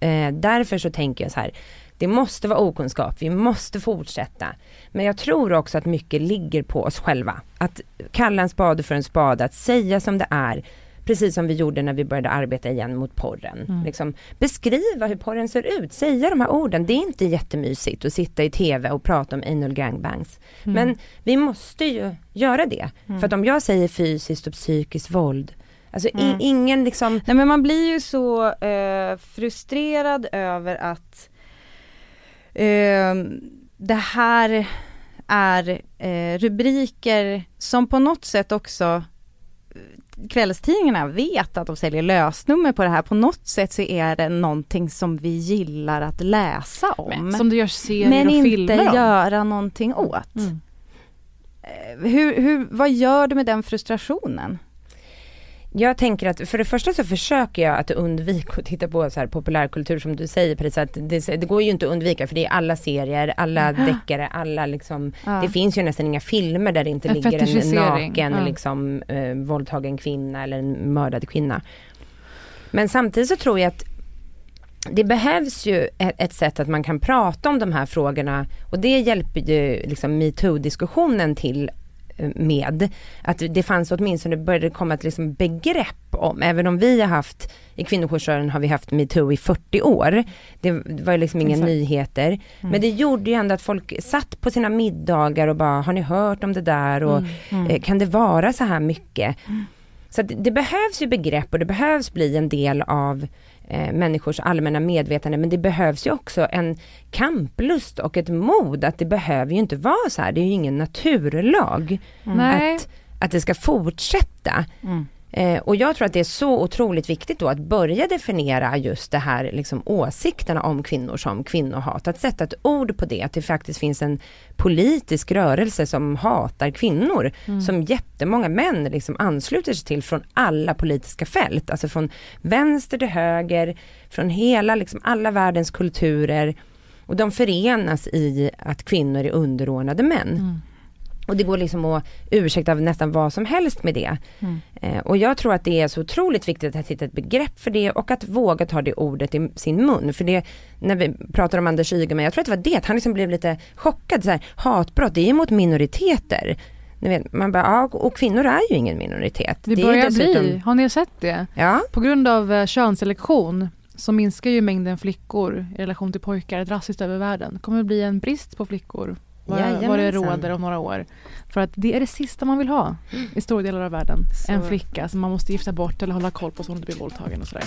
Eh, därför så tänker jag så här, det måste vara okunskap, vi måste fortsätta. Men jag tror också att mycket ligger på oss själva. Att kalla en spade för en spade, att säga som det är. Precis som vi gjorde när vi började arbeta igen mot porren. Liksom, beskriva hur porren ser ut, säga de här orden. Det är inte jättemysigt att sitta i TV och prata om anal gangbangs. Men vi måste ju göra det. För att om jag säger fysiskt och psykiskt våld, alltså i, ingen liksom Nej men man blir ju så eh, frustrerad över att det här är eh, rubriker som på något sätt också eh, kvällstidningarna vet att de säljer lösnummer på det här. På något sätt så är det någonting som vi gillar att läsa om. Men, som det görs serier men och inte filmer om. göra någonting åt. Mm. Eh, Hur, hur, vad gör du med den frustrationen? Jag tänker att för det första så försöker jag att undvika att titta på så här populärkultur som du säger Parisa, att det, det går ju inte att undvika för det är alla serier, alla deckare, alla liksom, Ja. det finns ju nästan inga filmer där det inte En ligger en naken ja. liksom eh, våldtagen kvinna eller en mördad kvinna. Men samtidigt så tror jag att det behövs ju ett, sätt att man kan prata om de här frågorna och det hjälper ju liksom metoo-diskussionen till med. Att det fanns åtminstone, började komma ett liksom begrepp om, även om vi har haft, i kvinnojoursrörelsen har vi haft metoo i 40 år. Det var ju liksom inga Exakt. nyheter. Mm. Men det gjorde ju ändå att folk satt på sina middagar och bara, har ni hört om det där och mm. Mm. Eh, kan det vara så här mycket? Mm. Så det, det, behövs ju begrepp och det behövs bli en del av eh, människors allmänna medvetande men det behövs ju också en kamplust och ett mod att det behöver ju inte vara så här, det är ju ingen naturlag mm. att, att det ska fortsätta. Mm. Eh, och jag tror att det är så otroligt viktigt då att börja definiera just det här liksom åsikterna om kvinnor som kvinnohat. Att sätta ett ord på det, att det faktiskt finns en politisk rörelse som hatar kvinnor. Mm. Som jättemånga män liksom ansluter sig till från alla politiska fält. Alltså från vänster till höger, från hela, liksom alla världens kulturer. Och de förenas i att kvinnor är underordnade män. Mm. Och det går liksom att ursäkta nästan vad som helst med det. Mm. Eh, och jag tror att det är så otroligt viktigt att hitta ett begrepp för det och att våga ta det ordet i sin mun. För det, när vi pratar om Anders Ygeman, jag tror att det var det, han liksom blev lite chockad. Så här, hatbrott, det är mot minoriteter. Ni vet, man bara, ja, och kvinnor är ju ingen minoritet. Det, det börjar dessutom... bli, har ni sett det? Ja. På grund av uh, könsselektion så minskar ju mängden flickor i relation till pojkar drastiskt över världen. Det kommer bli en brist på flickor vad, vad det råder om några år. För att det är det sista man vill ha i stora delar av världen. Så. En flicka som man måste gifta bort eller hålla koll på så hon inte blir våldtagen och sådär.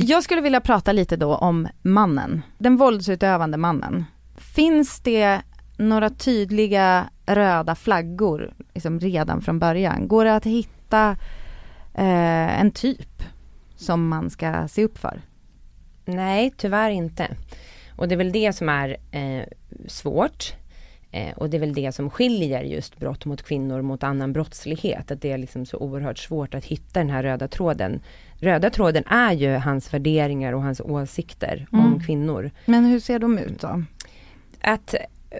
Jag skulle vilja prata lite då om mannen, den våldsutövande mannen. Finns det några tydliga röda flaggor liksom redan från början? Går det att hitta eh, en typ som man ska se upp för? Nej, tyvärr inte. Och det är väl det som är eh, svårt. Eh, och det är väl det som skiljer just brott mot kvinnor mot annan brottslighet. Att det är liksom så oerhört svårt att hitta den här röda tråden. Röda tråden är ju hans värderingar och hans åsikter mm. om kvinnor. Men hur ser de ut då? Att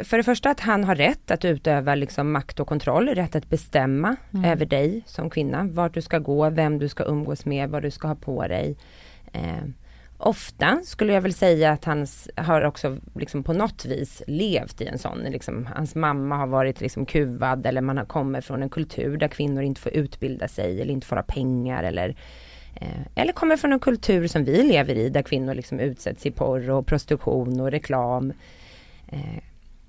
för det första att han har rätt att utöva liksom makt och kontroll, rätt att bestämma mm. över dig som kvinna. Vart du ska gå, vem du ska umgås med, vad du ska ha på dig. Eh, Ofta skulle jag väl säga att han har också liksom på något vis levt i en sån, liksom, hans mamma har varit liksom kuvad eller man har kommit från en kultur där kvinnor inte får utbilda sig eller inte får ha pengar eller eh, eller kommer från en kultur som vi lever i där kvinnor liksom utsätts i porr och prostitution och reklam. Eh,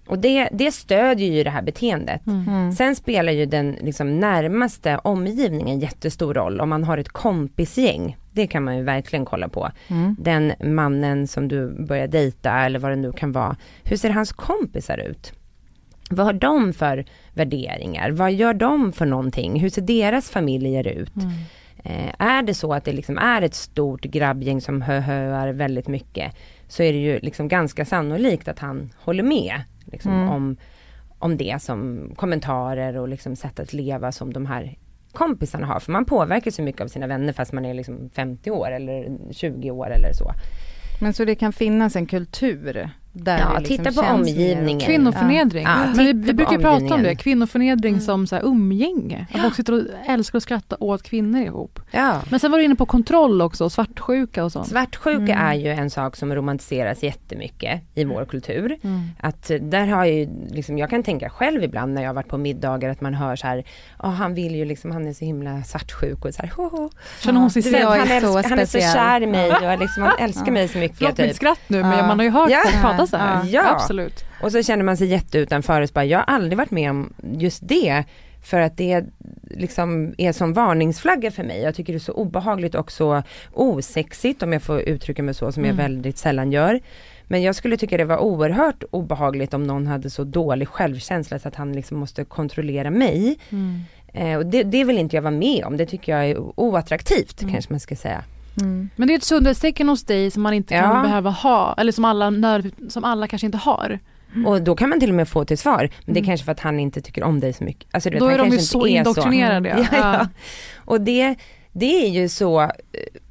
och det, det stödjer ju det här beteendet. Mm. mm. Sen spelar ju den liksom närmaste omgivningen jättestor roll. Om man har ett kompisgäng, det kan man ju verkligen kolla på. Mm. Den mannen som du börjar dejta eller vad det nu kan vara. Hur ser hans kompisar ut? Vad har de för värderingar? Vad gör de för någonting? Hur ser deras familjer ut? Mm. Eh, är det så att det liksom är ett stort grabbgäng som höhöar väldigt mycket så är det ju liksom ganska sannolikt att han håller med liksom, mm. om, om det som kommentarer och liksom sätt att leva som de här kompisarna har. För man påverkas så mycket av sina vänner fast man är liksom 50 år eller 20 år eller så. Men så det kan finnas en kultur ja, liksom titta på omgivningen. Kvinnoförnedring. Ja. Men vi, vi brukar prata om det, kvinnoförnedring mm. som så här umgänge. Att folk sitter och älskar att skratta åt kvinnor ihop. Ja. Men sen var du inne på kontroll också, svartsjuka och sånt. Svartsjuka mm. är ju en sak som romantiseras jättemycket i vår kultur. Mm. Att där har ju, liksom, jag kan tänka själv ibland när jag har varit på middagar att man hör så här, oh, han vill ju liksom, han är så himla svartsjuk och så här, ho, ho. Känner hon sig vet, han, älskar, han är så kär i mig och liksom, han älskar mig så mycket. Förlåt typ. mitt skratt nu men man har ju hört folk prata så här. Ja. Absolut. Och så känner man sig jätteutanför och bara, jag har aldrig varit med om just det. För att det liksom är som varningsflagga för mig. Jag tycker det är så obehagligt och så osexigt om jag får uttrycka mig så som mm. jag väldigt sällan gör. Men jag skulle tycka det var oerhört obehagligt om någon hade så dålig självkänsla så att han liksom måste kontrollera mig. Mm. Eh, och det, det vill inte jag vara med om, det tycker jag är oattraktivt mm. kanske man ska säga. Mm. Men det är ett sundhetstecken hos dig som man inte ja. kan behöva ha, eller som alla, som alla kanske inte har. Mm. Och då kan man till och med få till svar, men det är mm. kanske för att han inte tycker om dig så mycket. Alltså, då vet, är de ju så indoktrinerade. Så. Ja, ja. Och det, det är ju så eh,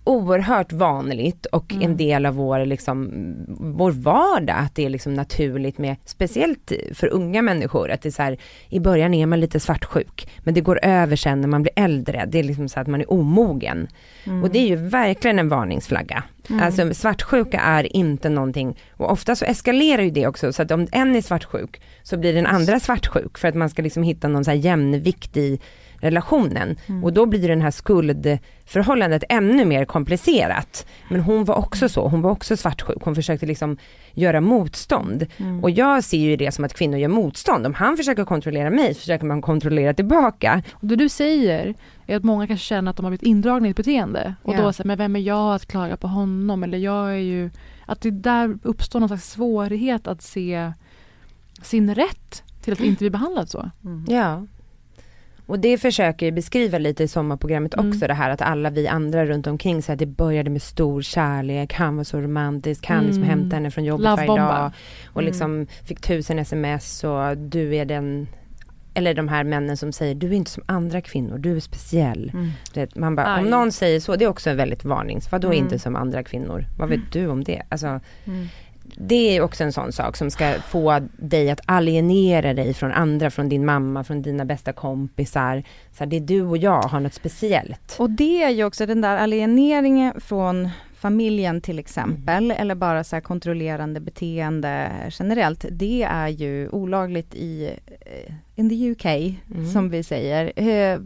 oerhört vanligt och Mm. en del av vår, liksom, vår vardag, att det är liksom naturligt med, speciellt för unga människor, att det är så här, i början är man lite svartsjuk, men det går över sen när man blir äldre, det är liksom så att man är omogen. Mm. Och det är ju verkligen en varningsflagga. Mm. Alltså svartsjuka är inte någonting, och ofta så eskalerar ju det också, så att om en är svartsjuk, så blir den andra svartsjuk, för att man ska liksom hitta någon så här jämvikt i relationen. Mm. Och då blir den här skuldförhållandet ännu mer komplicerat. Men hon var också så, hon var också svartsjuk, hon försökte liksom göra motstånd. Mm. Och jag ser ju det som att kvinnor gör motstånd. Om han försöker kontrollera mig, så försöker man kontrollera tillbaka. Och det du säger är att många kanske känner att de har blivit indragna i ett beteende. Och Ja. då säger men vem är jag att klaga på honom? Eller jag är ju... Att det där uppstår någon slags svårighet att se sin rätt till att inte bli behandlad så. Ja. Och det försöker jag beskriva lite i sommarprogrammet Mm. också det här att alla vi andra runt omkring så att det började med stor kärlek, han var så romantisk, han liksom Mm. hämtade henne från jobbet varje dag och Mm. liksom fick tusen sms och du är den eller de här männen som säger du är inte som andra kvinnor, du är speciell. Mm. Det, man bara, Aj. om någon säger så, det är också en väldigt varnings, vadå Mm. inte som andra kvinnor? Vad vet du om det? Alltså, Mm. Det är också en sån sak som ska få dig att alienera dig från andra, från din mamma, från dina bästa kompisar. Så här, det är du och jag har något speciellt. Och det är ju också den där alieneringen från familjen till exempel, eller bara så kontrollerande beteende generellt, det är ju olagligt i eh, in the UK, Mm. som vi säger. Eh,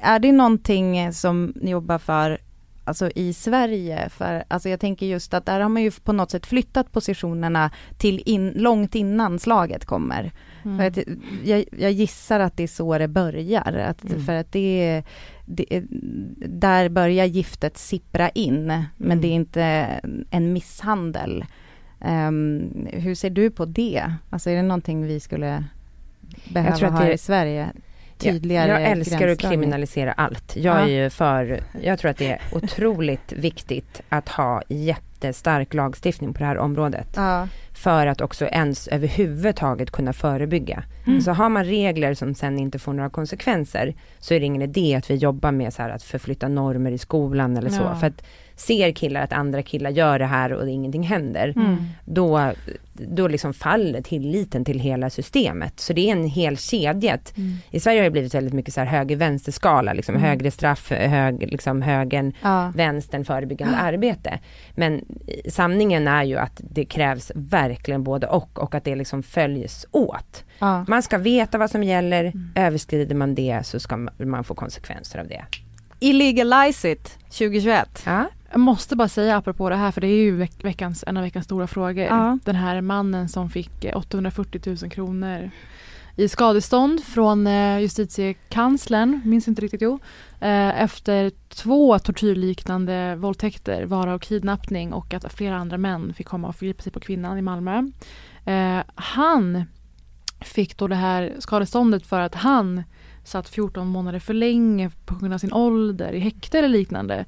Är det någonting som ni jobbar för Alltså i Sverige, för alltså jag tänker just att där har man ju på något sätt flyttat positionerna till in, långt innan slaget kommer. Mm. Att, jag, jag gissar att det är så det börjar, att, Mm. för att det, det är- där börjar giftet sippra in, men Mm. det är inte en misshandel. Ehm, hur ser du på det? Alltså är det någonting vi skulle behöva ha det- i Sverige? Tydligare jag älskar att kriminalisera allt. Jag Ja. är ju för, jag tror att det är otroligt viktigt att ha jättestark lagstiftning på det här området. Ja. För att också ens överhuvudtaget kunna förebygga. Mm. Så har man regler som sen inte får några konsekvenser så är det ingen idé att vi jobbar med så här att förflytta normer i skolan eller så. För att ser killar att andra killar gör det här och ingenting händer, Mm. då, då liksom faller tilliten till hela systemet. Så det är en hel kedja. Mm. I Sverige har det blivit väldigt mycket så här höger-vänster-skala, liksom Mm. högre straff, hög, liksom högern, Ja. vänstern, förebyggande arbete. Men sanningen är ju att det krävs verkligen både och och att det liksom följs åt. Ja. Man ska veta vad som gäller, Mm. överskrider man det så ska man få konsekvenser av det. Illegalize it 2021. Ja. Jag måste bara säga apropå det här, för det är ju veck- veckans, en av veckans stora frågor. Ja. Den här mannen som fick eh, 840 000 kronor i skadestånd från eh, justitiekanslern, minns inte riktigt jo, eh, efter två tortyrliknande våldtäkter, varav kidnappning och att flera andra män fick komma och förgripa sig på kvinnan i Malmö. Eh, han fick då det här skadeståndet för att han satt 14 månader för länge på grund av sin ålder i häkte eller liknande.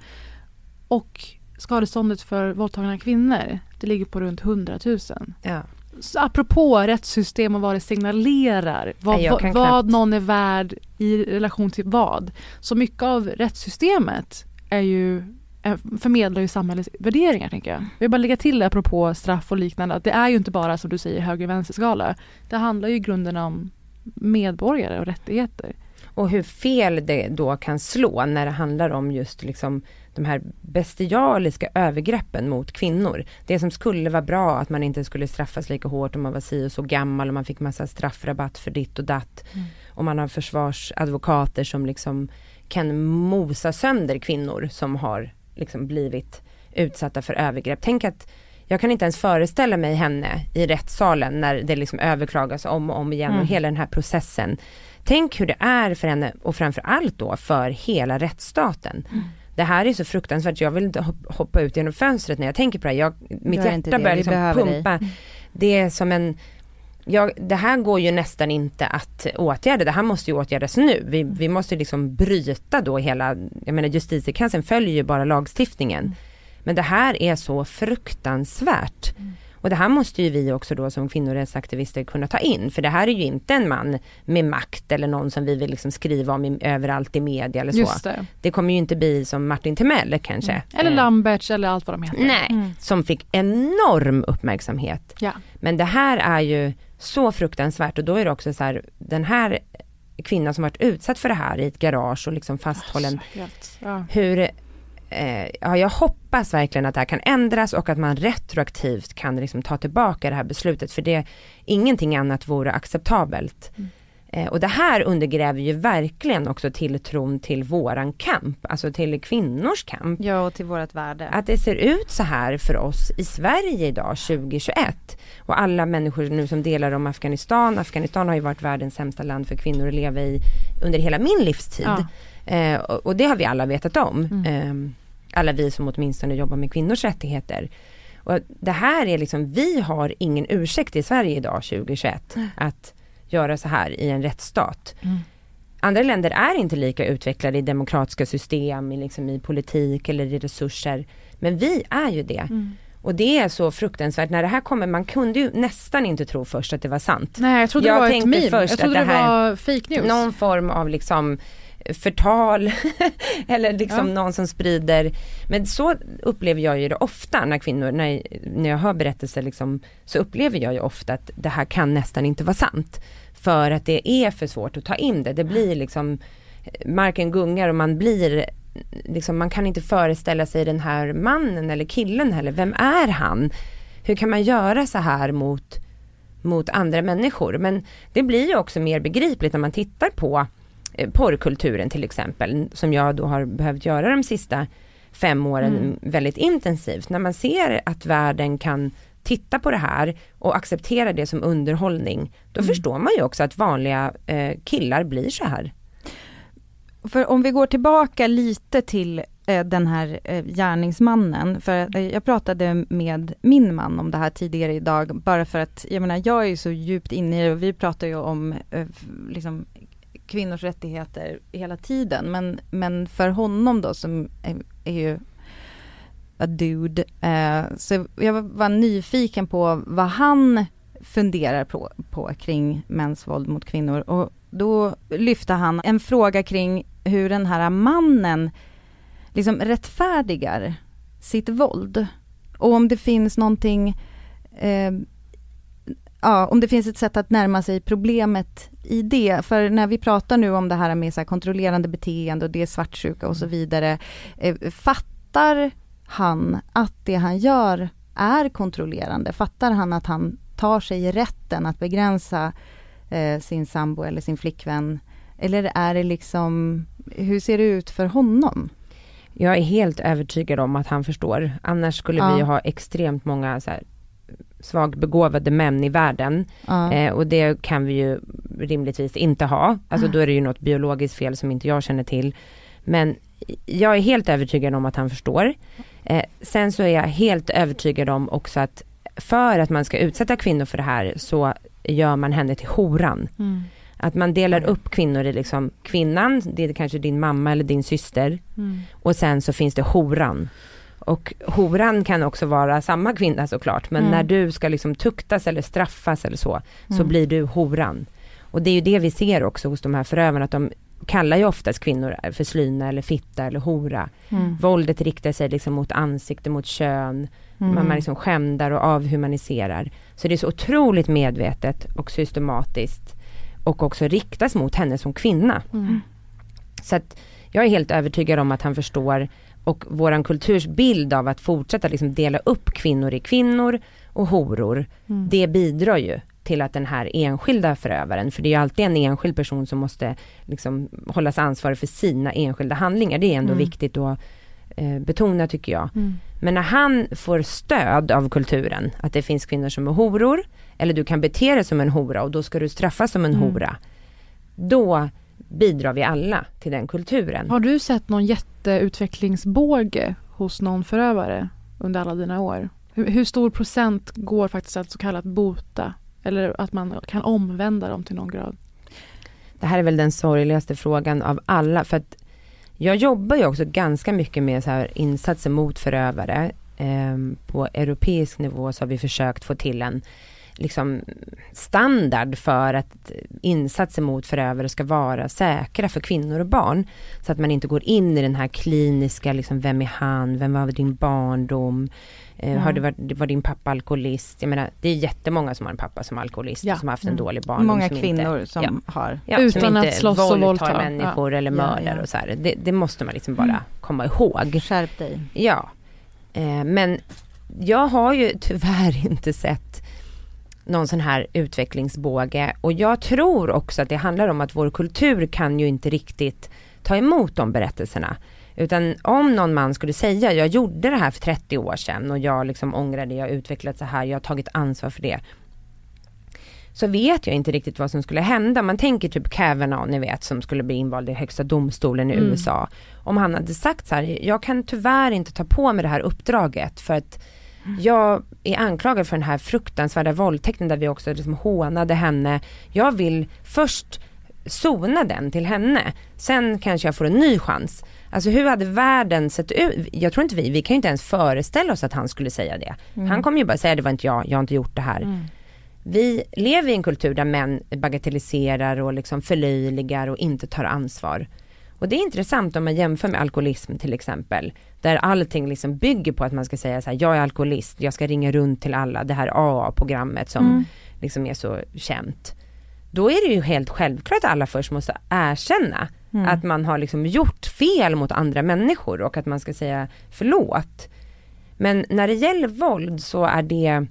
Och skadeståndet för våldtagna kvinnor, det ligger på runt 100 000. Ja. Så apropå rättssystem och vad det signalerar, vad, vad, vad någon är värd i relation till vad. Så mycket av rättssystemet är ju eh, förmedlar ju samhällets värderingar tänker jag. Jag vill bara lägga till det apropå straff och liknande att det är ju inte bara som du säger höger vänster skala. Det handlar ju i grunden om medborgare och rättigheter. Och hur fel det då kan slå när det handlar om just liksom de här bestialiska övergreppen mot kvinnor. Det som skulle vara bra att man inte skulle straffas lika hårt om man var si och så gammal och man fick massa straffrabatt för ditt och datt. Mm. Och man har försvarsadvokater som liksom kan mosa sönder kvinnor som har liksom blivit utsatta för övergrepp. Tänk att jag kan inte ens föreställa mig henne i rättssalen när det liksom överklagas om och om igen Mm. och hela den här processen. Tänk hur det är för henne och framför allt då för hela rättsstaten. Mm. Det här är så fruktansvärt, jag vill inte hop- hoppa ut genom fönstret när jag tänker på det. Jag, mitt inte hjärta börjar liksom behöver dig. pumpa. Det är som en Ja, det här går ju nästan inte att åtgärda, det här måste ju åtgärdas nu. Vi, vi måste liksom bryta då hela, jag menar justitiekanslern följer ju bara lagstiftningen. Men det här är så fruktansvärt. Och det här måste ju vi också då som kvinnorättsaktivister kunna ta in, för det här är ju inte en man med makt eller någon som vi vill liksom skriva om i, överallt i media eller så. Just det. det kommer ju inte bli som Martin Timell kanske. Mm. Eller Eh, Lamberts eller allt vad de heter. Nej, Mm. som fick enorm uppmärksamhet. Ja. Men det här är ju så fruktansvärt och då är det också så här, den här kvinnan som varit utsatt för det här i ett garage och liksom fasthållen. Helt, ja. Hur, ja jag hoppas verkligen att det här kan ändras och att man retroaktivt kan liksom ta tillbaka det här beslutet för det, ingenting annat vore acceptabelt. Eh, och det här undergräver ju verkligen också tilltron till våran kamp, alltså till kvinnors kamp. Ja, och till vårt värde. Att det ser ut så här för oss i Sverige idag 2021 och alla människor nu som delar om Afghanistan. Afghanistan har ju varit världens sämsta land för kvinnor att leva i under hela min livstid. Ja. Eh, och, och det har vi alla vetat om. Eh, alla vi som åtminstone jobbar med kvinnors rättigheter. Och det här är liksom, vi har ingen ursäkt i Sverige idag 2021 att göra så här i en rättsstat. Andra länder är inte lika utvecklade i demokratiska system, i, liksom, i politik eller i resurser. Men vi är ju det. Och det är så fruktansvärt, när det här kommer, man kunde ju nästan inte tro först att det var sant. Nej jag trodde det var ett meme. Jag trodde det, det var fake news. Någon form av liksom förtal eller liksom Ja. någon som sprider. Men så upplever jag ju det ofta när kvinnor, när, när jag hör berättelser liksom, så upplever jag ju ofta att det här kan nästan inte vara sant. För att det är för svårt att ta in det. Det blir liksom, marken gungar och man blir liksom, man kan inte föreställa sig den här mannen eller killen heller. Vem är han? Hur kan man göra så här mot, mot andra människor? Men det blir ju också mer begripligt när man tittar på porrkulturen till exempel, som jag då har behövt göra de sista fem åren Mm. väldigt intensivt. När man ser att världen kan titta på det här och acceptera det som underhållning, då förstår man ju också att vanliga eh, killar blir så här. För om vi går tillbaka lite till eh, den här eh, gärningsmannen, för eh, jag pratade med min man om det här tidigare idag, bara för att, jag menar, jag är ju så djupt inne i det och vi pratar ju om eh, liksom kvinnors rättigheter hela tiden, men, men för honom då som är, är ju a dude, eh, så jag var- var nyfiken på vad han funderar på, på kring mäns våld mot kvinnor och då lyfte han en fråga kring hur den här mannen liksom rättfärdigar sitt våld. Och om det finns någonting, eh, ja, om det finns ett sätt att närma sig problemet i det. För när vi pratar nu om det här med så här kontrollerande beteende och det är svartsjuka och så vidare. Eh, fattar han att det han gör är kontrollerande? Fattar han att han tar sig rätten att begränsa eh, sin sambo eller sin flickvän? Eller är det liksom, hur ser det ut för honom? Jag är helt övertygad om att han förstår. Annars skulle Ja. vi ju ha extremt många så här, svagbegåvade män i världen. Ja. Eh, och det kan vi ju rimligtvis inte ha. Alltså då är det ju något biologiskt fel som inte jag känner till. Men jag är helt övertygad om att han förstår. Eh, sen så är jag helt övertygad om också att för att man ska utsätta kvinnor för det här så gör man henne till horan. Mm. Att man delar upp kvinnor i liksom kvinnan, det är kanske din mamma eller din syster. Mm. Och sen så finns det horan. Och horan kan också vara samma kvinna såklart, men Mm. när du ska liksom tuktas eller straffas eller så, så Mm. blir du horan. Och det är ju det vi ser också hos de här förövarna, att de kallar ju oftast kvinnor för slyna eller fitta eller hora. Mm. Våldet riktar sig liksom mot ansikte, mot kön, Mm. man, man liksom skämdar och avhumaniserar. Så det är så otroligt medvetet och systematiskt och också riktas mot henne som kvinna. Mm. Så att jag är helt övertygad om att han förstår och våran kulturs bild av att fortsätta liksom dela upp kvinnor i kvinnor och horor, Mm. det bidrar ju till att den här enskilda förövaren, för det är ju alltid en enskild person som måste liksom hållas ansvarig för sina enskilda handlingar, det är ändå Mm. viktigt att eh, betona tycker jag. Mm. Men när han får stöd av kulturen, att det finns kvinnor som är horor, eller du kan bete dig som en hora och då ska du straffas som en Mm. hora. Då bidrar vi alla till den kulturen. Har du sett någon jätteutvecklingsbåge hos någon förövare under alla dina år? Hur, hur stor procent går faktiskt att så kallat bota? Eller att man kan omvända dem till någon grad? Det här är väl den sorgligaste frågan av alla, för att jag jobbar ju också ganska mycket med så här insatser mot förövare. eh, på europeisk nivå så har vi försökt få till en liksom standard för att insatser mot förövare ska vara säkra för kvinnor och barn. Så att man inte går in i den här kliniska, liksom, vem är han, vem var din barndom, eh, mm. har det varit, var din pappa alkoholist? Jag menar, det är jättemånga som har en pappa som är alkoholist ja. som har haft en mm. dålig barndom. Många som kvinnor inte, som ja, har. Ja, Utan som att slåss och våldta. människor eller mördar och så här. Det, det, måste man liksom bara mm. komma ihåg. Skärp dig. Ja. Eh, men jag har ju tyvärr inte sett någon sån här utvecklingsbåge och jag tror också att det handlar om att vår kultur kan ju inte riktigt ta emot de berättelserna. Utan om någon man skulle säga, jag gjorde det här för 30 år sedan och jag liksom ångrar det, jag har utvecklat så här, jag har tagit ansvar för det. Så vet jag inte riktigt vad som skulle hända. Man tänker typ Kavanaugh, ni vet, som skulle bli invald i högsta domstolen i mm. USA. Om han hade sagt så här, jag kan tyvärr inte ta på mig det här uppdraget för att jag är anklagad för den här fruktansvärda våldtäkten där vi också liksom hånade henne. Jag vill först sona den till henne. Sen kanske jag får en ny chans. Alltså hur hade världen sett ut? Jag tror inte vi, vi kan ju inte ens föreställa oss att han skulle säga det. Mm. Han kommer ju bara säga det var inte jag, jag har inte gjort det här. Mm. Vi lever i en kultur där män bagatelliserar och liksom förlöjligar och inte tar ansvar. Och det är intressant om man jämför med alkoholism till exempel. Där allting liksom bygger på att man ska säga så här, jag är alkoholist, jag ska ringa runt till alla, det här AA-programmet som mm. liksom är så känt. Då är det ju helt självklart att alla först måste erkänna mm. att man har liksom gjort fel mot andra människor och att man ska säga förlåt. Men när det gäller våld så är det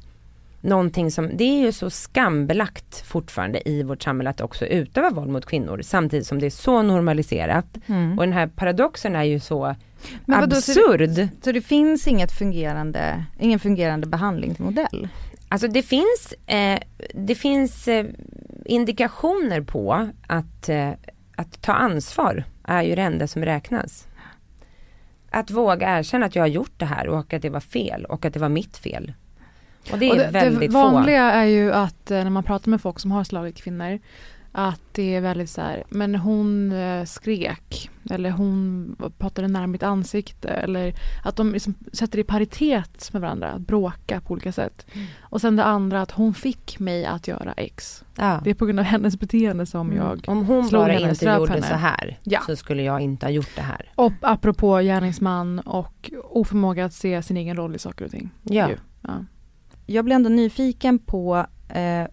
någonting som, det är ju så skambelagt fortfarande i vårt samhälle att också utöva våld mot kvinnor samtidigt som det är så normaliserat. Mm. Och den här paradoxen är ju så Men absurd. Så, så det finns inget fungerande, ingen fungerande behandlingsmodell? Alltså det finns, eh, det finns eh, indikationer på att, eh, att ta ansvar är ju det enda som räknas. Att våga erkänna att jag har gjort det här och att det var fel och att det var mitt fel. Och det är och det, väldigt Det vanliga få. är ju att eh, när man pratar med folk som har slagit kvinnor att det är väldigt så här, men hon eh, skrek eller hon pratade nära mitt ansikte eller att de liksom sätter det i paritet med varandra, att bråka på olika sätt. Mm. Och sen det andra att hon fick mig att göra X. Ja. Det är på grund av hennes beteende som mm. jag Om hon bara inte gjorde henne. så här ja. så skulle jag inte ha gjort det här. Och apropå gärningsman och oförmåga att se sin egen roll i saker och ting. Ja. ja jag blir ändå nyfiken på eh,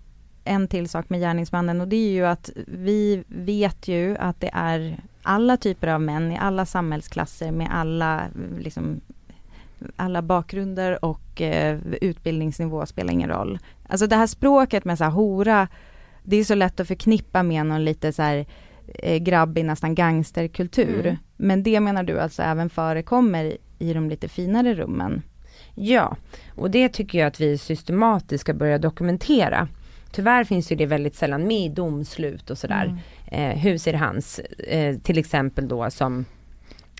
en till sak med gärningsmannen och det är ju att vi vet ju att det är alla typer av män i alla samhällsklasser med alla, liksom, alla bakgrunder och eh, utbildningsnivå spelar ingen roll. Alltså det här språket med så här hora, det är så lätt att förknippa med någon lite så här eh, grabbig, nästan gangsterkultur. Mm. Men det menar du alltså även förekommer i de lite finare rummen? Ja, och det tycker jag att vi systematiskt ska börja dokumentera. Tyvärr finns ju det väldigt sällan med i domslut och sådär. Mm. Eh, hur ser hans, eh, till exempel då som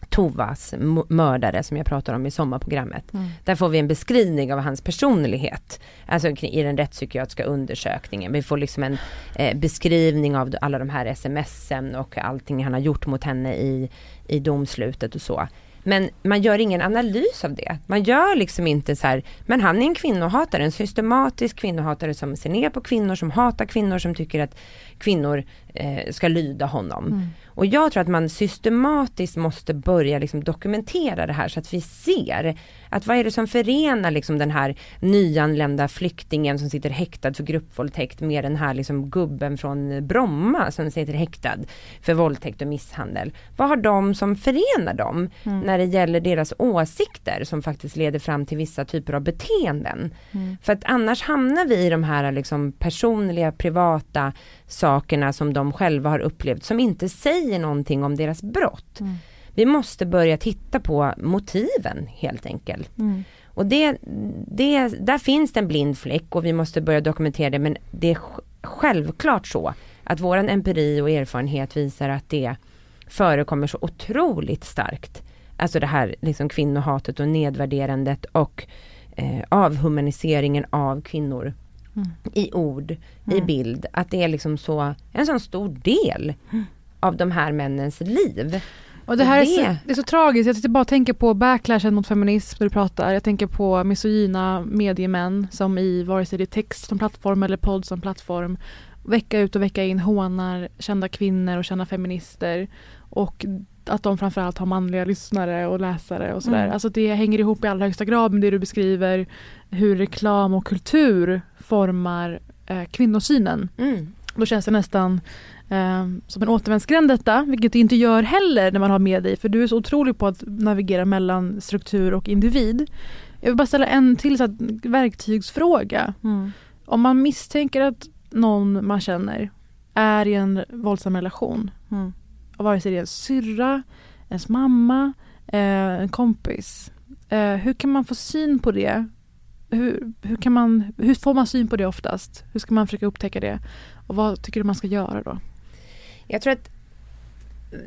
Tovas mördare som jag pratar om i sommarprogrammet. Mm. Där får vi en beskrivning av hans personlighet. Alltså i den rättspsykiatriska undersökningen. Vi får liksom en eh, beskrivning av alla de här smsen och allting han har gjort mot henne i, i domslutet och så. Men man gör ingen analys av det. Man gör liksom inte så här, men han är en kvinnohatare, en systematisk kvinnohatare som ser ner på kvinnor, som hatar kvinnor, som tycker att kvinnor eh, ska lyda honom. Mm. Och jag tror att man systematiskt måste börja liksom dokumentera det här så att vi ser att vad är det som förenar liksom den här nyanlända flyktingen som sitter häktad för gruppvåldtäkt med den här liksom gubben från Bromma som sitter häktad för våldtäkt och misshandel. Vad har de som förenar dem mm. när det gäller deras åsikter som faktiskt leder fram till vissa typer av beteenden. Mm. För att annars hamnar vi i de här liksom personliga, privata sakerna som de själva har upplevt som inte säger någonting om deras brott. Mm. Vi måste börja titta på motiven helt enkelt. Mm. Och det, det, där finns det en blind fläck och vi måste börja dokumentera det men det är självklart så att våran empiri och erfarenhet visar att det förekommer så otroligt starkt. Alltså det här liksom kvinnohatet och nedvärderandet och eh, avhumaniseringen av kvinnor mm. i ord, mm. i bild. Att det är liksom så, en sån stor del av de här männens liv. Och det här det... Är, så, det är så tragiskt, jag bara tänker på backlashen mot feminism när du pratar. Jag tänker på misogyna mediemän som i vare sig det är text som plattform eller podd som plattform vecka ut och vecka in hånar kända kvinnor och kända feminister. Och att de framförallt har manliga lyssnare och läsare och sådär. Mm. Alltså det hänger ihop i allra högsta grad med det du beskriver hur reklam och kultur formar eh, kvinnosynen. Mm. Då känns det nästan eh, som en återvändsgränd detta, vilket det inte gör heller när man har med dig, för du är så otrolig på att navigera mellan struktur och individ. Jag vill bara ställa en till så att, verktygsfråga. Mm. Om man misstänker att någon man känner är i en våldsam relation, mm vare sig det är en syrra, ens mamma, eh, en kompis. Eh, hur kan man få syn på det? Hur, hur, kan man, hur får man syn på det oftast? Hur ska man försöka upptäcka det? Och vad tycker du man ska göra då? Jag tror att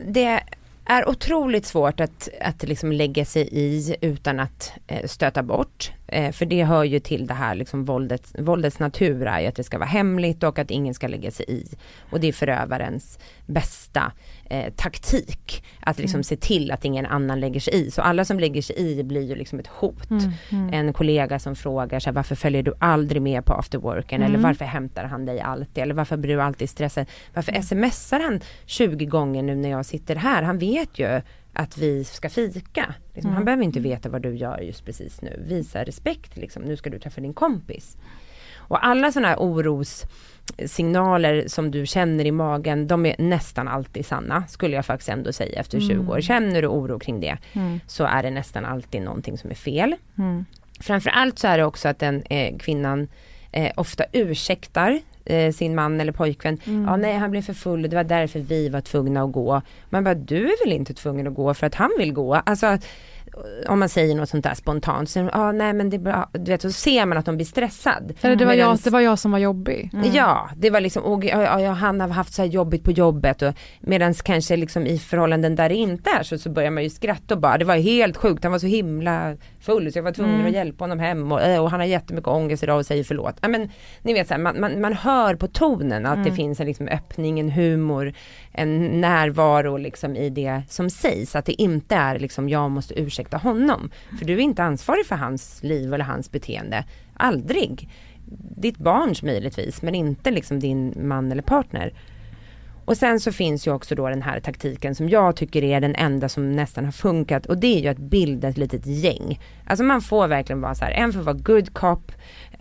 det är otroligt svårt att, att liksom lägga sig i utan att eh, stöta bort. Eh, för det hör ju till det här liksom våldets, våldets natur är ju att det ska vara hemligt och att ingen ska lägga sig i. Och det är förövarens bästa eh, taktik. Att liksom mm. se till att ingen annan lägger sig i. Så alla som lägger sig i blir ju liksom ett hot. Mm. Mm. En kollega som frågar sig varför följer du aldrig med på afterworken? Eller mm. varför hämtar han dig alltid? Eller varför blir du alltid stressad? Varför mm. smsar han 20 gånger nu när jag sitter här? Han vet ju att vi ska fika. Liksom, mm. Han behöver inte veta vad du gör just precis nu. Visa respekt liksom. Nu ska du träffa din kompis. Och alla sådana här orossignaler som du känner i magen, de är nästan alltid sanna, skulle jag faktiskt ändå säga efter 20 mm. år. Känner du oro kring det, mm. så är det nästan alltid någonting som är fel. Mm. Framförallt så är det också att den eh, kvinnan eh, ofta ursäktar eh, sin man eller pojkvän. Mm. Ja nej han blev för full det var därför vi var tvungna att gå. Man bara du är väl inte tvungen att gå för att han vill gå. Alltså om man säger något sånt där spontant, så, ah, nej men det är bra, du vet så ser man att de blir stressad. Eller det var, jag, det var jag som var jobbig. Mm. Ja, det var liksom, och, ja, ja, han har haft så här jobbigt på jobbet och medan kanske liksom i förhållanden där det inte är så, så börjar man ju skratta och bara, det var helt sjukt, han var så himla full så jag var tvungen mm. att hjälpa honom hem och, eh, och, han har jättemycket ångest idag och säger förlåt. Ja, men, ni vet så här, man, man, man, hör på tonen att mm. det finns en liksom öppning, en humor, en närvaro liksom i det som sägs. Att det inte är liksom jag måste ursäkta honom. För du är inte ansvarig för hans liv eller hans beteende. Aldrig. Ditt barns möjligtvis men inte liksom din man eller partner. Och sen så finns ju också då den här taktiken som jag tycker är den enda som nästan har funkat och det är ju att bilda ett litet gäng. Alltså man får verkligen vara så här, en får vara good cop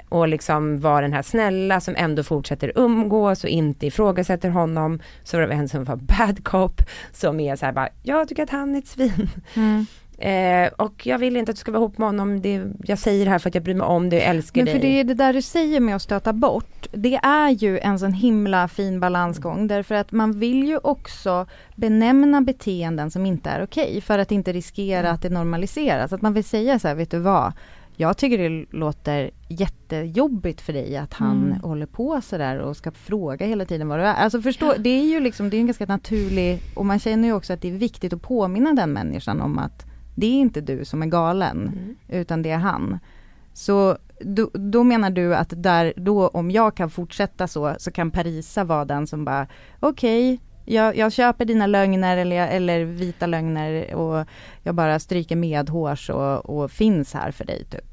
och liksom vara den här snälla som ändå fortsätter umgås och inte ifrågasätter honom. Så var det en som var bad cop som är så här bara, jag tycker att han är ett svin. Mm. Eh, och jag vill inte att du ska vara ihop med honom. Det, jag säger det här för att jag bryr mig om dig och älskar dig. Men för det är det där du säger med att stöta bort. Det är ju en sån himla fin balansgång därför att man vill ju också benämna beteenden som inte är okej okay, för att inte riskera mm. att det normaliseras. Att man vill säga så här, vet du vad? Jag tycker det låter jättejobbigt för dig att han mm. håller på sådär och ska fråga hela tiden vad du är. Alltså förstå, det är ju liksom, det är en ganska naturlig, och man känner ju också att det är viktigt att påminna den människan om att det är inte du som är galen, mm. utan det är han. Så då, då, menar du att där, då om jag kan fortsätta så, så kan Parisa vara den som bara, okej, okay, jag, jag, köper dina lögner eller, eller vita lögner och jag bara stryker medhårs och, och finns här för dig typ.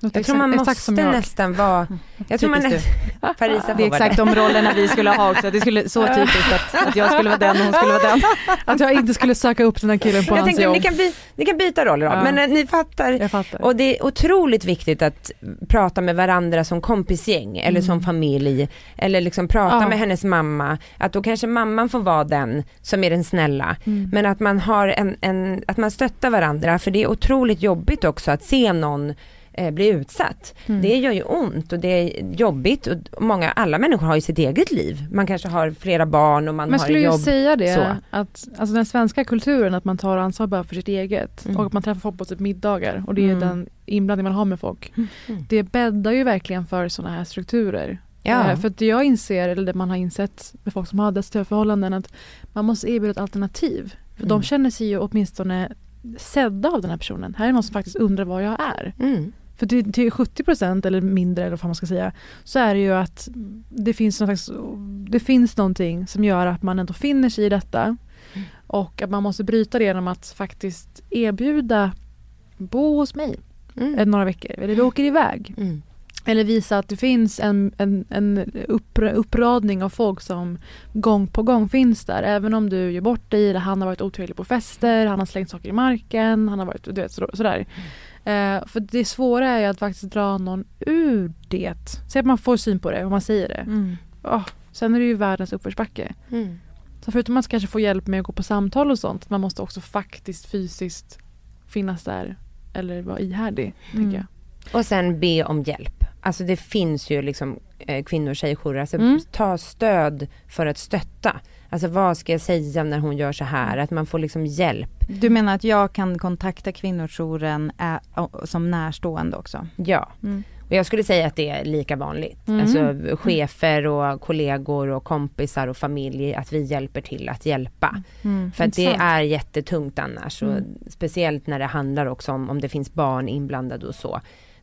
Jag tror man måste nästan vara, jag tror man nästan, Parisa Det är exakt de rollerna vi skulle ha också, det skulle, så typiskt att, att jag skulle vara den och hon skulle vara den. Att jag inte skulle söka upp den här killen på jag hans tänkte, jobb. Ni kan, by, ni kan byta roller då, ja. men äh, ni fattar. fattar. Och det är otroligt viktigt att prata med varandra som kompisgäng eller mm. som familj. Eller liksom prata ja. med hennes mamma. Att då kanske mamman får vara den som är den snälla. Mm. Men att man har en, en, att man stöttar varandra för det är otroligt jobbigt också att se någon eh, blir utsatt. Mm. Det gör ju ont och det är jobbigt och många, alla människor har ju sitt eget liv. Man kanske har flera barn och man Men har jobb. Men skulle du säga det, så. att alltså den svenska kulturen att man tar ansvar bara för sitt eget mm. och att man träffar folk på typ middagar och det är mm. den inblandning man har med folk. Mm. Det bäddar ju verkligen för sådana här strukturer. Ja. Eh, för att jag inser, eller det man har insett med folk som har destruktiva förhållanden, att man måste erbjuda ett alternativ. För de mm. känner sig ju åtminstone sedda av den här personen. Här är någon som faktiskt undrar var jag är. Mm. För till, till 70% eller mindre eller vad man ska säga så är det ju att det finns, någon slags, det finns någonting som gör att man ändå finner sig i detta. Och att man måste bryta det genom att faktiskt erbjuda bo hos mig mm. några veckor. Eller vi åker iväg. Mm. Eller visa att det finns en, en, en uppradning av folk som gång på gång finns där. Även om du gör bort dig eller han har varit otrevlig på fester, han har slängt saker i marken, han har varit du vet, sådär. Mm. Eh, för det svåra är ju att faktiskt dra någon ur det. Säg att man får syn på det och man säger det. Mm. Oh, sen är det ju världens uppförsbacke. Mm. Så förutom att kanske få hjälp med att gå på samtal och sånt, man måste också faktiskt fysiskt finnas där eller vara ihärdig. Mm. Tycker jag. Och sen be om hjälp. Alltså det finns ju liksom eh, kvinnor och tjejjourer, alltså mm. ta stöd för att stötta. Alltså vad ska jag säga när hon gör så här? Att man får liksom hjälp. Du menar att jag kan kontakta kvinnojouren som närstående också? Ja. Mm. Och jag skulle säga att det är lika vanligt. Mm. Alltså chefer och kollegor och kompisar och familj, att vi hjälper till att hjälpa. Mm. För att det är jättetungt annars. Mm. speciellt när det handlar också om, om det finns barn inblandade och så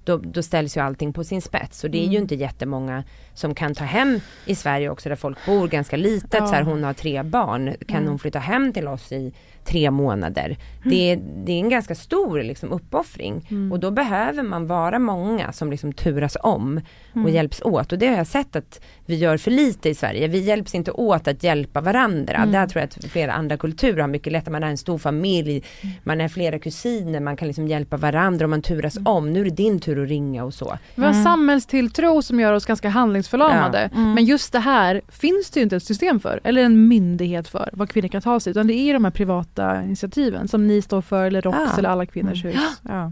då, då ställs ju allting på sin spets. Och det är mm. ju inte jättemånga som kan ta hem i Sverige också där folk bor ganska litet. Ja. Så här, hon har tre barn, kan mm. hon flytta hem till oss i tre månader? Mm. Det, det, är en ganska stor liksom, uppoffring. Mm. Och då behöver man vara många som liksom turas om och mm. hjälps åt. Och det har jag sett att vi gör för lite i Sverige. Vi hjälps inte åt att hjälpa varandra. Mm. Där tror jag att flera andra kulturer har mycket lättare. Man är en stor familj, mm. man är flera kusiner, man kan liksom hjälpa varandra och man turas mm. om. Nu är det din tur att ringa och så. Vi har samhällstilltro som gör oss ganska handlingsförlamade. Ja. Men just det här finns det ju inte ett system för, eller en myndighet för, vad kvinnor kan ta sig. Utan det är de här privata initiativen som ni står för, eller ROX, ja. eller Alla Kvinnors Hus. Ja.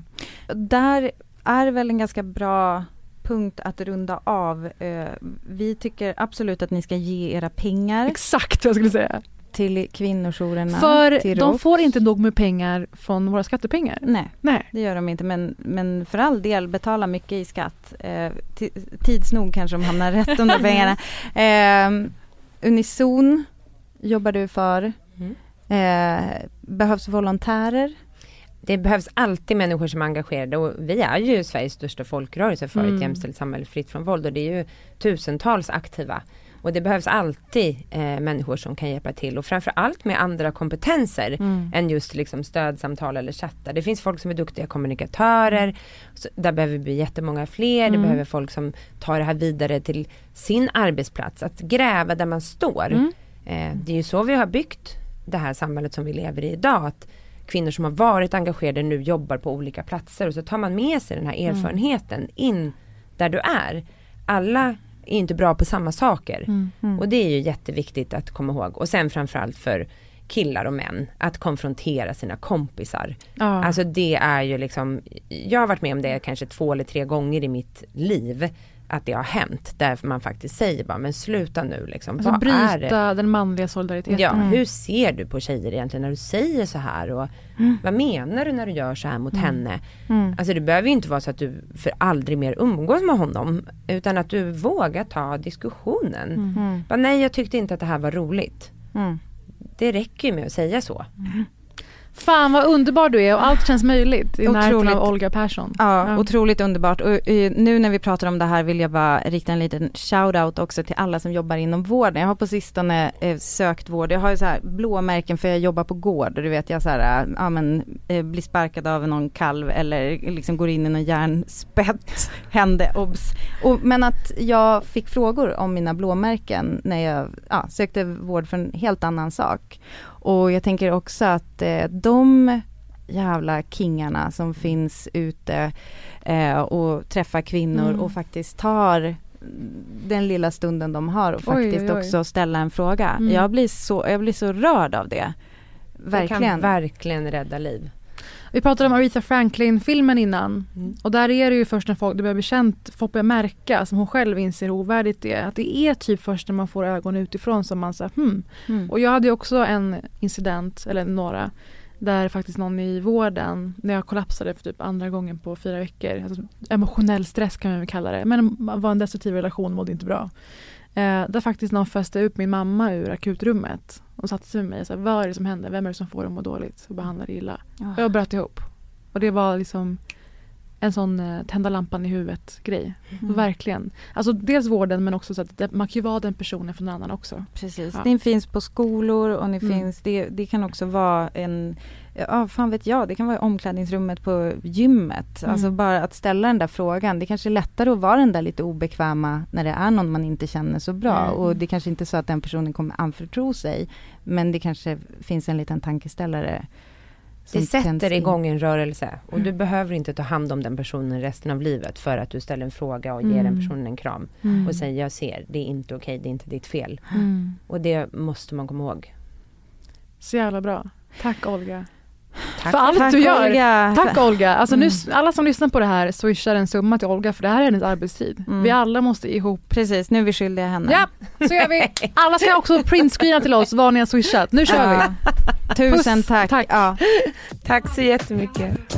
Där är väl en ganska bra punkt att runda av. Eh, vi tycker absolut att ni ska ge era pengar. Exakt vad jag skulle säga. Till kvinnojourerna. För till de får inte nog med pengar från våra skattepengar. Nej, Nej. det gör de inte. Men, men för all del, betala mycket i skatt. Eh, tids nog kanske de hamnar rätt de där pengarna. Eh, Unison jobbar du för. Mm. Eh, behövs volontärer det behövs alltid människor som är engagerade och vi är ju Sveriges största folkrörelse för mm. ett jämställt samhälle fritt från våld och det är ju tusentals aktiva. Och det behövs alltid eh, människor som kan hjälpa till och framförallt med andra kompetenser mm. än just liksom stödsamtal eller chattar. Det finns folk som är duktiga kommunikatörer, så där behöver vi bli jättemånga fler, mm. det behöver folk som tar det här vidare till sin arbetsplats, att gräva där man står. Mm. Eh, det är ju så vi har byggt det här samhället som vi lever i idag. Att kvinnor som har varit engagerade nu jobbar på olika platser och så tar man med sig den här mm. erfarenheten mm. in där du är. Alla är inte bra på samma saker mm. Mm. och det är ju jätteviktigt att komma ihåg och sen framförallt för killar och män att konfrontera sina kompisar. Ja. Alltså det är ju liksom, jag har varit med om det kanske två eller tre gånger i mitt liv att det har hänt. Där man faktiskt säger bara, men sluta nu liksom. Alltså Vad bryta den manliga solidariteten. Ja, mm. hur ser du på tjejer egentligen när du säger så här? Och mm. Vad menar du när du gör så här mot mm. henne? Mm. Alltså det behöver ju inte vara så att du för aldrig mer umgås med honom. Utan att du vågar ta diskussionen. Mm. mm. Bara, nej jag tyckte inte att det här var roligt. Det räcker ju med att säga så. Fan vad underbar du är och allt känns möjligt i närheten av Olga Persson. Ja, ja, otroligt underbart. Och uh, nu när vi pratar om det här vill jag bara rikta en liten shout-out också till alla som jobbar inom vården. Jag har på sistone uh, sökt vård. Jag har ju så här blåmärken för jag jobbar på gård du vet jag så här, uh, ja men blir sparkad av någon kalv eller liksom går in i någon järnspett. Hände, obs. Och, men att jag fick frågor om mina blåmärken när jag ja, sökte vård för en helt annan sak. Och jag tänker också att eh, de jävla kingarna som finns ute eh, och träffar kvinnor mm. och faktiskt tar den lilla stunden de har och faktiskt oj, oj. också ställa en fråga. Mm. Jag, blir så, jag blir så rörd av det. Verkligen. Det kan verkligen rädda liv. Vi pratade om Aretha Franklin-filmen innan. Mm. Och där är det ju först när folk, det börjar bli känt, folk börjar märka, som hon själv inser hur ovärdigt det är. Att det är typ först när man får ögon utifrån som man säger hmm. Mm. Och jag hade också en incident, eller några, där faktiskt någon i vården, när jag kollapsade för typ andra gången på fyra veckor, alltså emotionell stress kan man väl kalla det, men var en destruktiv relation, mådde inte bra. Eh, där faktiskt någon föste upp min mamma ur akutrummet och satte sig med mig och sa vad är det som händer, vem är det som får dig att må dåligt och behandlar dig illa. Ja. Och jag bröt ihop. Och det var liksom en sån eh, tända lampan i huvudet grej. Mm. Verkligen. Alltså dels vården men också så att det, man kan ju vara den personen för någon annan också. Precis. Ja. Ni finns på skolor och ni Mm. finns, det, det kan också vara en, ja fan vet jag, det kan vara i omklädningsrummet på gymmet. Mm. Alltså bara att ställa den där frågan. Det kanske är lättare att vara den där lite obekväma när det är någon man inte känner så bra. Mm. Och det kanske inte är så att den personen kommer anförtro sig. Men det kanske finns en liten tankeställare. Det sätter igång en rörelse och du Mm. behöver inte ta hand om den personen resten av livet för att du ställer en fråga och ger Mm. den personen en kram. Mm. Och säger jag ser, det är inte okej, det är inte ditt fel. Mm. Och det måste man komma ihåg. Så jävla bra. Tack Olga. Tack. För allt Tack, du gör. Olga. Tack Olga. Alltså nu, Mm. alla som lyssnar på det här swishar en summa till Olga för det här är hennes arbetstid. Mm. Vi alla måste ihop. Precis, nu är vi skyldiga henne. Ja, så gör vi. Alla ska också printscreena till oss vad ni har swishat. Nu kör vi. Ja. Tusen Puss. tack. Tack. Ja. Tack så jättemycket.